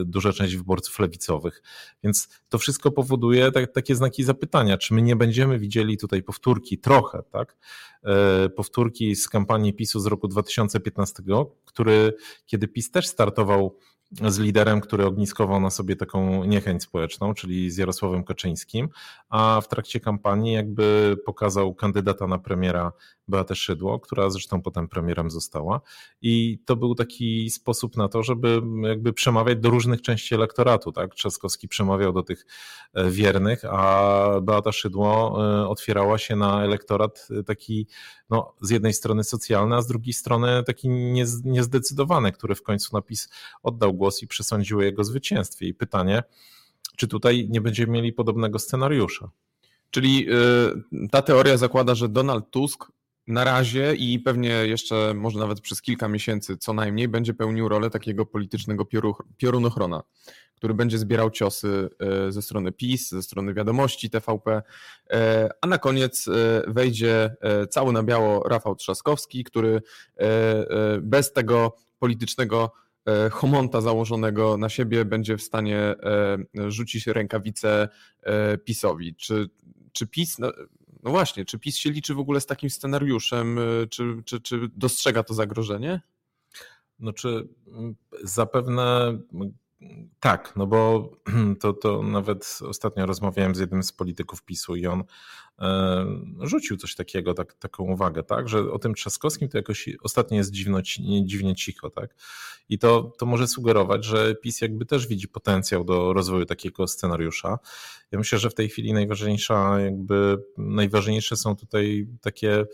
duża część wyborców lewicowych. Więc to wszystko powoduje tak, takie znaki zapytania, czy my nie będziemy widzieli tutaj powtórki, trochę, tak, e, powtórki z kampanii PiSu z roku 2015, który, kiedy PiS też startował z liderem, który ogniskował na sobie taką niechęć społeczną, czyli z Jarosławem Kaczyńskim, a w trakcie kampanii jakby pokazał kandydata na premiera Beatę Szydło, która zresztą potem premierem została. I to był taki sposób na to, żeby jakby przemawiać do różnych części elektoratu. Tak? Trzaskowski przemawiał do tych e, wiernych, a Beata Szydło e, otwierała się na elektorat taki no, z jednej strony socjalny, a z drugiej strony taki niezdecydowany, który w końcu napis oddał głos i przesądził o jego zwycięstwie. I pytanie, czy tutaj nie będziemy mieli podobnego scenariusza? Czyli y, ta teoria zakłada, że Donald Tusk na razie i pewnie jeszcze może nawet przez kilka miesięcy co najmniej będzie pełnił rolę takiego politycznego piorunochrona, który będzie zbierał ciosy e, ze strony PiS, ze strony wiadomości TVP, e, a na koniec wejdzie cały na biało Rafał Trzaskowski, który bez tego politycznego homonta założonego na siebie będzie w stanie rzucić rękawicę PiSowi. Czy, czy PiS, no, no właśnie, czy PiS się liczy w ogóle z takim scenariuszem? Czy, czy, czy dostrzega to zagrożenie? No czy zapewne tak, no bo to, to nawet ostatnio rozmawiałem z jednym z polityków PiSu i on e, rzucił coś takiego, tak, taką uwagę, tak, że o tym Trzaskowskim to jakoś ostatnio jest dziwno, dziwnie cicho, tak. I to, to może sugerować, że PiS jakby też widzi potencjał do rozwoju takiego scenariusza. Ja myślę, że w tej chwili najważniejsza, jakby najważniejsze są tutaj takie y,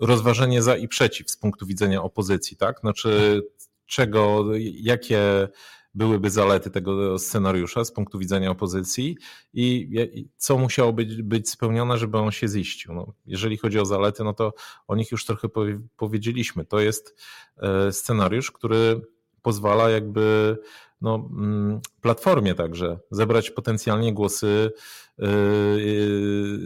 rozważenie za i przeciw z punktu widzenia opozycji, tak? Znaczy, czego, jakie byłyby zalety tego scenariusza z punktu widzenia opozycji i co musiało być, być spełnione, żeby on się ziścił. No, jeżeli chodzi o zalety, no to o nich już trochę powiedzieliśmy. To jest e, scenariusz, który pozwala jakby no, mm, platformie także zebrać potencjalnie głosy yy,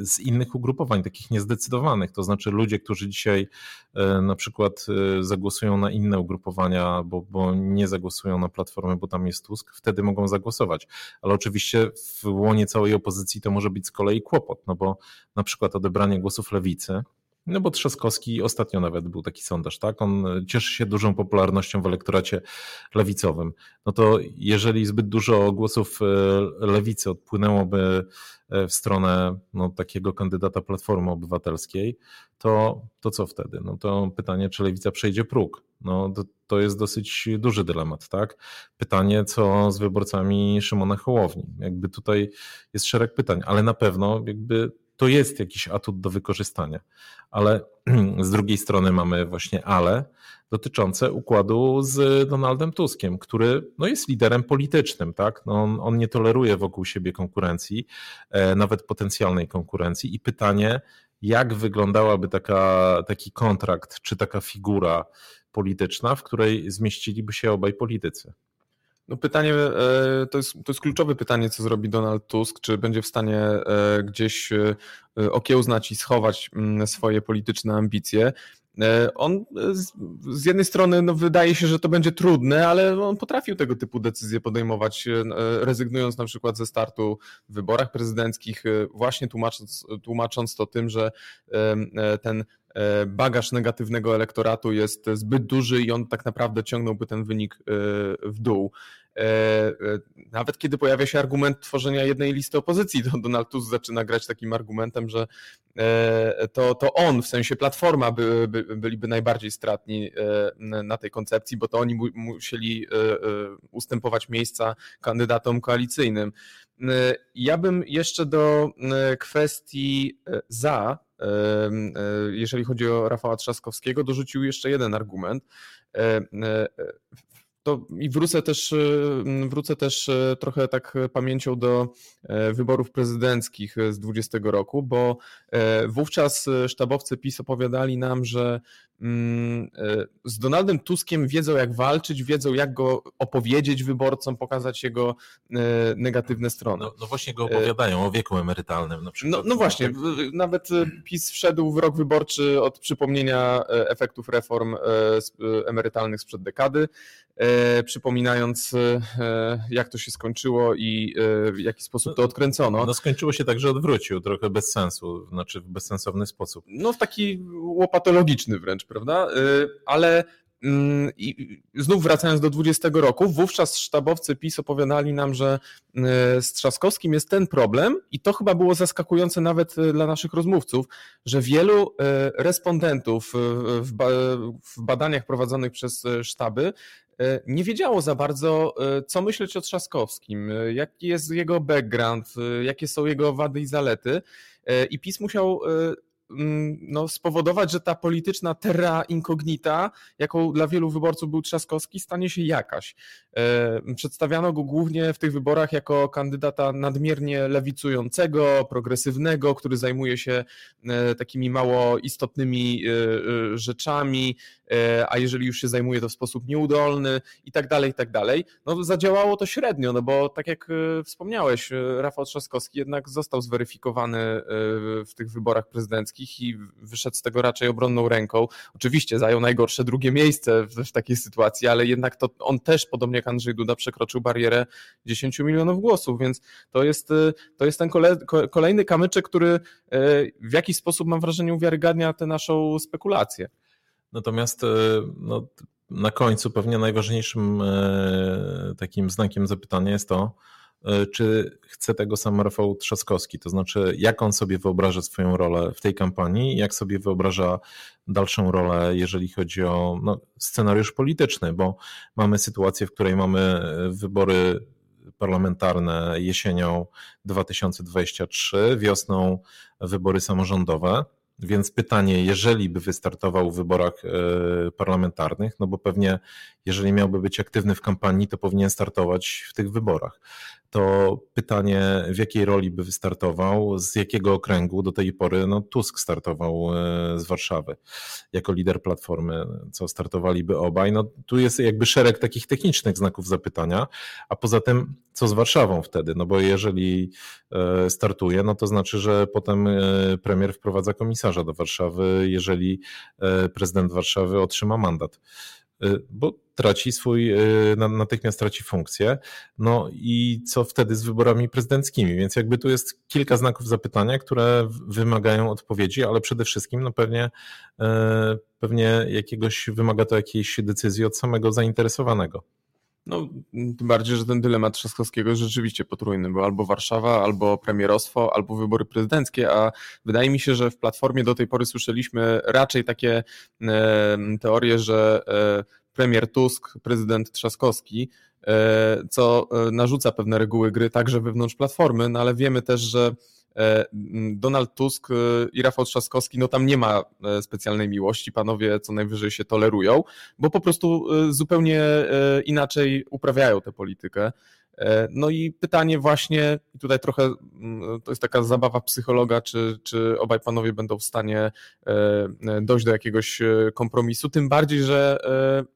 z innych ugrupowań, takich niezdecydowanych. To znaczy ludzie, którzy dzisiaj yy, na przykład zagłosują na inne ugrupowania, bo, bo nie zagłosują na platformę, bo tam jest Tusk, wtedy mogą zagłosować. Ale oczywiście w łonie całej opozycji to może być z kolei kłopot, no bo na przykład odebranie głosów lewicy, no bo Trzaskowski ostatnio nawet był taki sondaż, tak? On cieszy się dużą popularnością w elektoracie lewicowym. No to jeżeli zbyt dużo głosów e, lewicy odpłynęłoby e, w stronę no, takiego kandydata Platformy Obywatelskiej, to, to co wtedy? No to pytanie, czy lewica przejdzie próg? No to, to jest dosyć duży dylemat, tak? Pytanie, co z wyborcami Szymona Hołowni? Jakby tutaj jest szereg pytań, ale na pewno jakby to jest jakiś atut do wykorzystania. Ale z drugiej strony mamy właśnie ale dotyczące układu z Donaldem Tuskiem, który no jest liderem politycznym, tak? No on, on nie toleruje wokół siebie konkurencji, e, nawet potencjalnej konkurencji i pytanie, jak wyglądałaby taka, taki kontrakt, czy taka figura polityczna, w której zmieściliby się obaj politycy. No pytanie, e, to jest, to jest kluczowe pytanie, co zrobi Donald Tusk, czy będzie w stanie e, gdzieś e, okiełznać i schować mm, swoje polityczne ambicje. On z jednej strony no, wydaje się, że to będzie trudne, ale on potrafił tego typu decyzje podejmować, rezygnując na przykład ze startu w wyborach prezydenckich, właśnie tłumacząc, tłumacząc to tym, że ten bagaż negatywnego elektoratu jest zbyt duży i on tak naprawdę ciągnąłby ten wynik e, w dół. E, nawet kiedy pojawia się argument tworzenia jednej listy opozycji, to Donald Tusk zaczyna grać takim argumentem, że to, to on, w sensie Platforma, by, by, byliby najbardziej stratni na tej koncepcji, bo to oni musieli ustępować miejsca kandydatom koalicyjnym. Ja bym jeszcze do kwestii za E, jeżeli chodzi o Rafała Trzaskowskiego, dorzucił jeszcze jeden argument. E, e, to i wrócę też, wrócę też trochę tak pamięcią do wyborów prezydenckich z 20 roku, bo wówczas sztabowcy PiS opowiadali nam, że Mm, e, z Donaldem Tuskiem wiedzą, jak walczyć, wiedzą, jak go opowiedzieć wyborcom, pokazać jego e, negatywne strony. No, no właśnie go opowiadają o wieku emerytalnym na przykład. No, no właśnie, nawet PiS wszedł w rok wyborczy od przypomnienia e, efektów reform emerytalnych sprzed dekady, przypominając jak to się skończyło i w jaki sposób to odkręcono. No skończyło się tak, że odwrócił trochę bez sensu, znaczy w bezsensowny sposób. No w taki łopatologiczny wręcz prawda? Ale i znów wracając do 20 roku, wówczas sztabowcy PiS opowiadali nam, że y, z Trzaskowskim jest ten problem i to chyba było zaskakujące nawet y, dla naszych rozmówców, że wielu respondentów w badaniach prowadzonych przez sztaby nie wiedziało za bardzo, co myśleć o Trzaskowskim, jaki jest jego background, jakie są jego wady i zalety. I PiS musiał Mm, no, spowodować, że ta polityczna terra incognita, jaką dla wielu wyborców był Trzaskowski, stanie się jakaś. E, przedstawiano go głównie w tych wyborach jako kandydata nadmiernie lewicującego, progresywnego, który zajmuje się e, takimi mało istotnymi e, rzeczami, a jeżeli już się zajmuje to w sposób nieudolny i tak dalej, i tak dalej. No zadziałało to średnio, no bo tak jak wspomniałeś, Rafał Trzaskowski jednak został zweryfikowany w tych wyborach prezydenckich, i wyszedł z tego raczej obronną ręką. Oczywiście zajął najgorsze drugie miejsce w, takiej sytuacji, ale jednak to on też, podobnie jak Andrzej Duda, przekroczył barierę 10 milionów głosów, więc to jest, to jest ten kole, kolejny kamyczek, który w jakiś sposób, mam wrażenie, uwiarygadnia tę naszą spekulację. Natomiast y, no, na końcu pewnie najważniejszym takim znakiem zapytania jest to, E, czy chce tego sam Rafał Trzaskowski, to znaczy jak on sobie wyobraża swoją rolę w tej kampanii, jak sobie wyobraża dalszą rolę, jeżeli chodzi o no, scenariusz polityczny, bo mamy sytuację, w której mamy e, wybory parlamentarne jesienią 2023, wiosną wybory samorządowe. Więc pytanie, jeżeli by wystartował w wyborach e, parlamentarnych, no bo pewnie jeżeli miałby być aktywny w kampanii, to powinien startować w tych wyborach to pytanie, w jakiej roli by wystartował, z jakiego okręgu do tej pory no, Tusk startował e, z Warszawy jako lider Platformy, co startowaliby obaj. No, tu jest jakby szereg takich technicznych znaków zapytania, a poza tym co z Warszawą wtedy? No bo jeżeli e, startuje, no to znaczy, że potem e, premier wprowadza komisarza do Warszawy, jeżeli prezydent Warszawy otrzyma mandat. Y, bo traci swój, y, natychmiast traci funkcję. No i co wtedy z wyborami prezydenckimi? Więc jakby tu jest kilka znaków zapytania, które wymagają odpowiedzi, ale przede wszystkim no pewnie, y, pewnie jakiegoś, wymaga to jakiejś decyzji od samego zainteresowanego. No, tym bardziej, że ten dylemat Trzaskowskiego jest rzeczywiście potrójny, bo albo Warszawa, albo premierostwo, albo wybory prezydenckie, a wydaje mi się, że w Platformie do tej pory słyszeliśmy raczej takie e, teorie, że e, premier Tusk, prezydent Trzaskowski, e, co narzuca pewne reguły gry także wewnątrz Platformy, no ale wiemy też, że E, Donald Tusk e, i Rafał Trzaskowski, no tam nie ma e, specjalnej miłości, panowie co najwyżej się tolerują, bo po prostu zupełnie inaczej uprawiają tę politykę. No i pytanie właśnie, tutaj trochę mm, to jest taka zabawa psychologa, czy, czy obaj panowie będą w stanie dojść do jakiegoś kompromisu, tym bardziej, że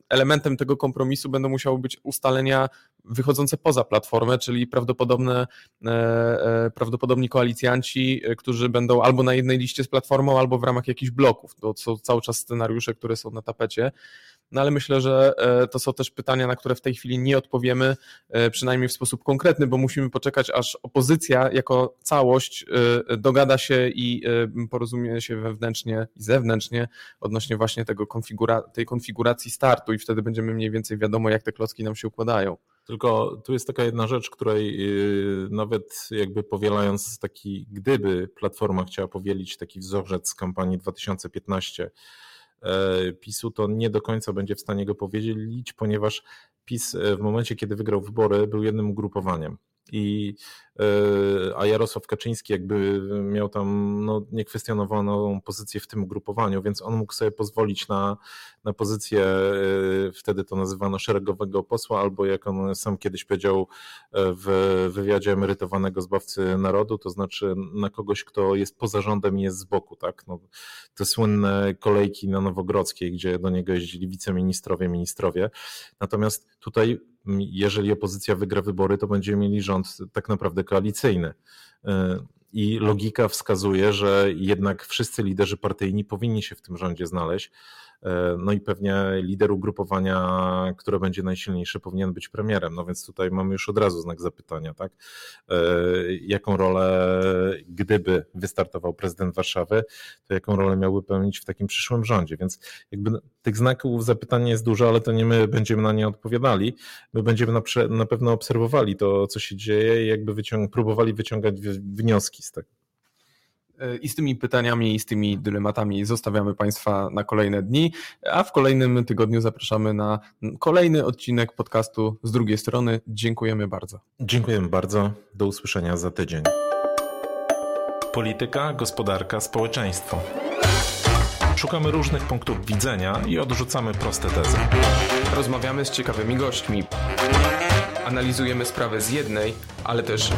elementem tego kompromisu będą musiały być ustalenia wychodzące poza platformę, czyli prawdopodobne, prawdopodobni koalicjanci, którzy będą albo na jednej liście z platformą, albo w ramach jakichś bloków. To są cały czas scenariusze, które są na tapecie. No ale myślę, że e, to są też pytania, na które w tej chwili nie odpowiemy, e, przynajmniej w sposób konkretny, bo musimy poczekać, aż opozycja jako całość e, dogada się i porozumie się wewnętrznie i zewnętrznie odnośnie właśnie tego konfigura tej konfiguracji startu i wtedy będziemy mniej więcej wiadomo, jak te klocki nam się układają. Tylko tu jest taka jedna rzecz, której nawet jakby powielając taki, gdyby Platforma chciała powielić taki wzorzec z kampanii 2015 E, PiSu, to nie do końca będzie w stanie go powiedzieć, ponieważ PiS e, w momencie, kiedy wygrał wybory, był jednym ugrupowaniem. I, e, a Jarosław Kaczyński jakby miał tam no, niekwestionowaną pozycję w tym ugrupowaniu, więc on mógł sobie pozwolić na, na pozycję, e, wtedy to nazywano szeregowego posła, albo jak on sam kiedyś powiedział e, w wywiadzie emerytowanego zbawcy narodu, to znaczy na kogoś, kto jest poza rządem i jest z boku, tak? No, te słynne kolejki na Nowogrodzkiej, gdzie do niego jeździli wiceministrowie, ministrowie. Natomiast tutaj jeżeli opozycja wygra wybory, to będziemy mieli rząd tak naprawdę koalicyjny. E, I logika wskazuje, że jednak wszyscy liderzy partyjni powinni się w tym rządzie znaleźć. E, no i pewnie lider ugrupowania, które będzie najsilniejsze, powinien być premierem. No więc tutaj mamy już od razu znak zapytania, tak? E, jaką rolę, gdyby wystartował prezydent Warszawy, to jaką rolę miałby pełnić w takim przyszłym rządzie? Więc jakby tych znaków zapytania jest dużo, ale to nie my będziemy na nie odpowiadali. My będziemy na, na pewno obserwowali to, co się dzieje i jakby próbowali wyciągać wnioski z tego. I z tymi pytaniami i z tymi dylematami zostawiamy Państwa na kolejne dni, a w kolejnym tygodniu zapraszamy na kolejny odcinek podcastu z drugiej strony. Dziękujemy bardzo. Dziękujemy bardzo. Do usłyszenia za tydzień. Polityka, gospodarka, społeczeństwo. Szukamy różnych punktów widzenia i odrzucamy proste tezy. Rozmawiamy z ciekawymi gośćmi. Analizujemy sprawę z jednej, ale też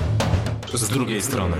z drugiej strony.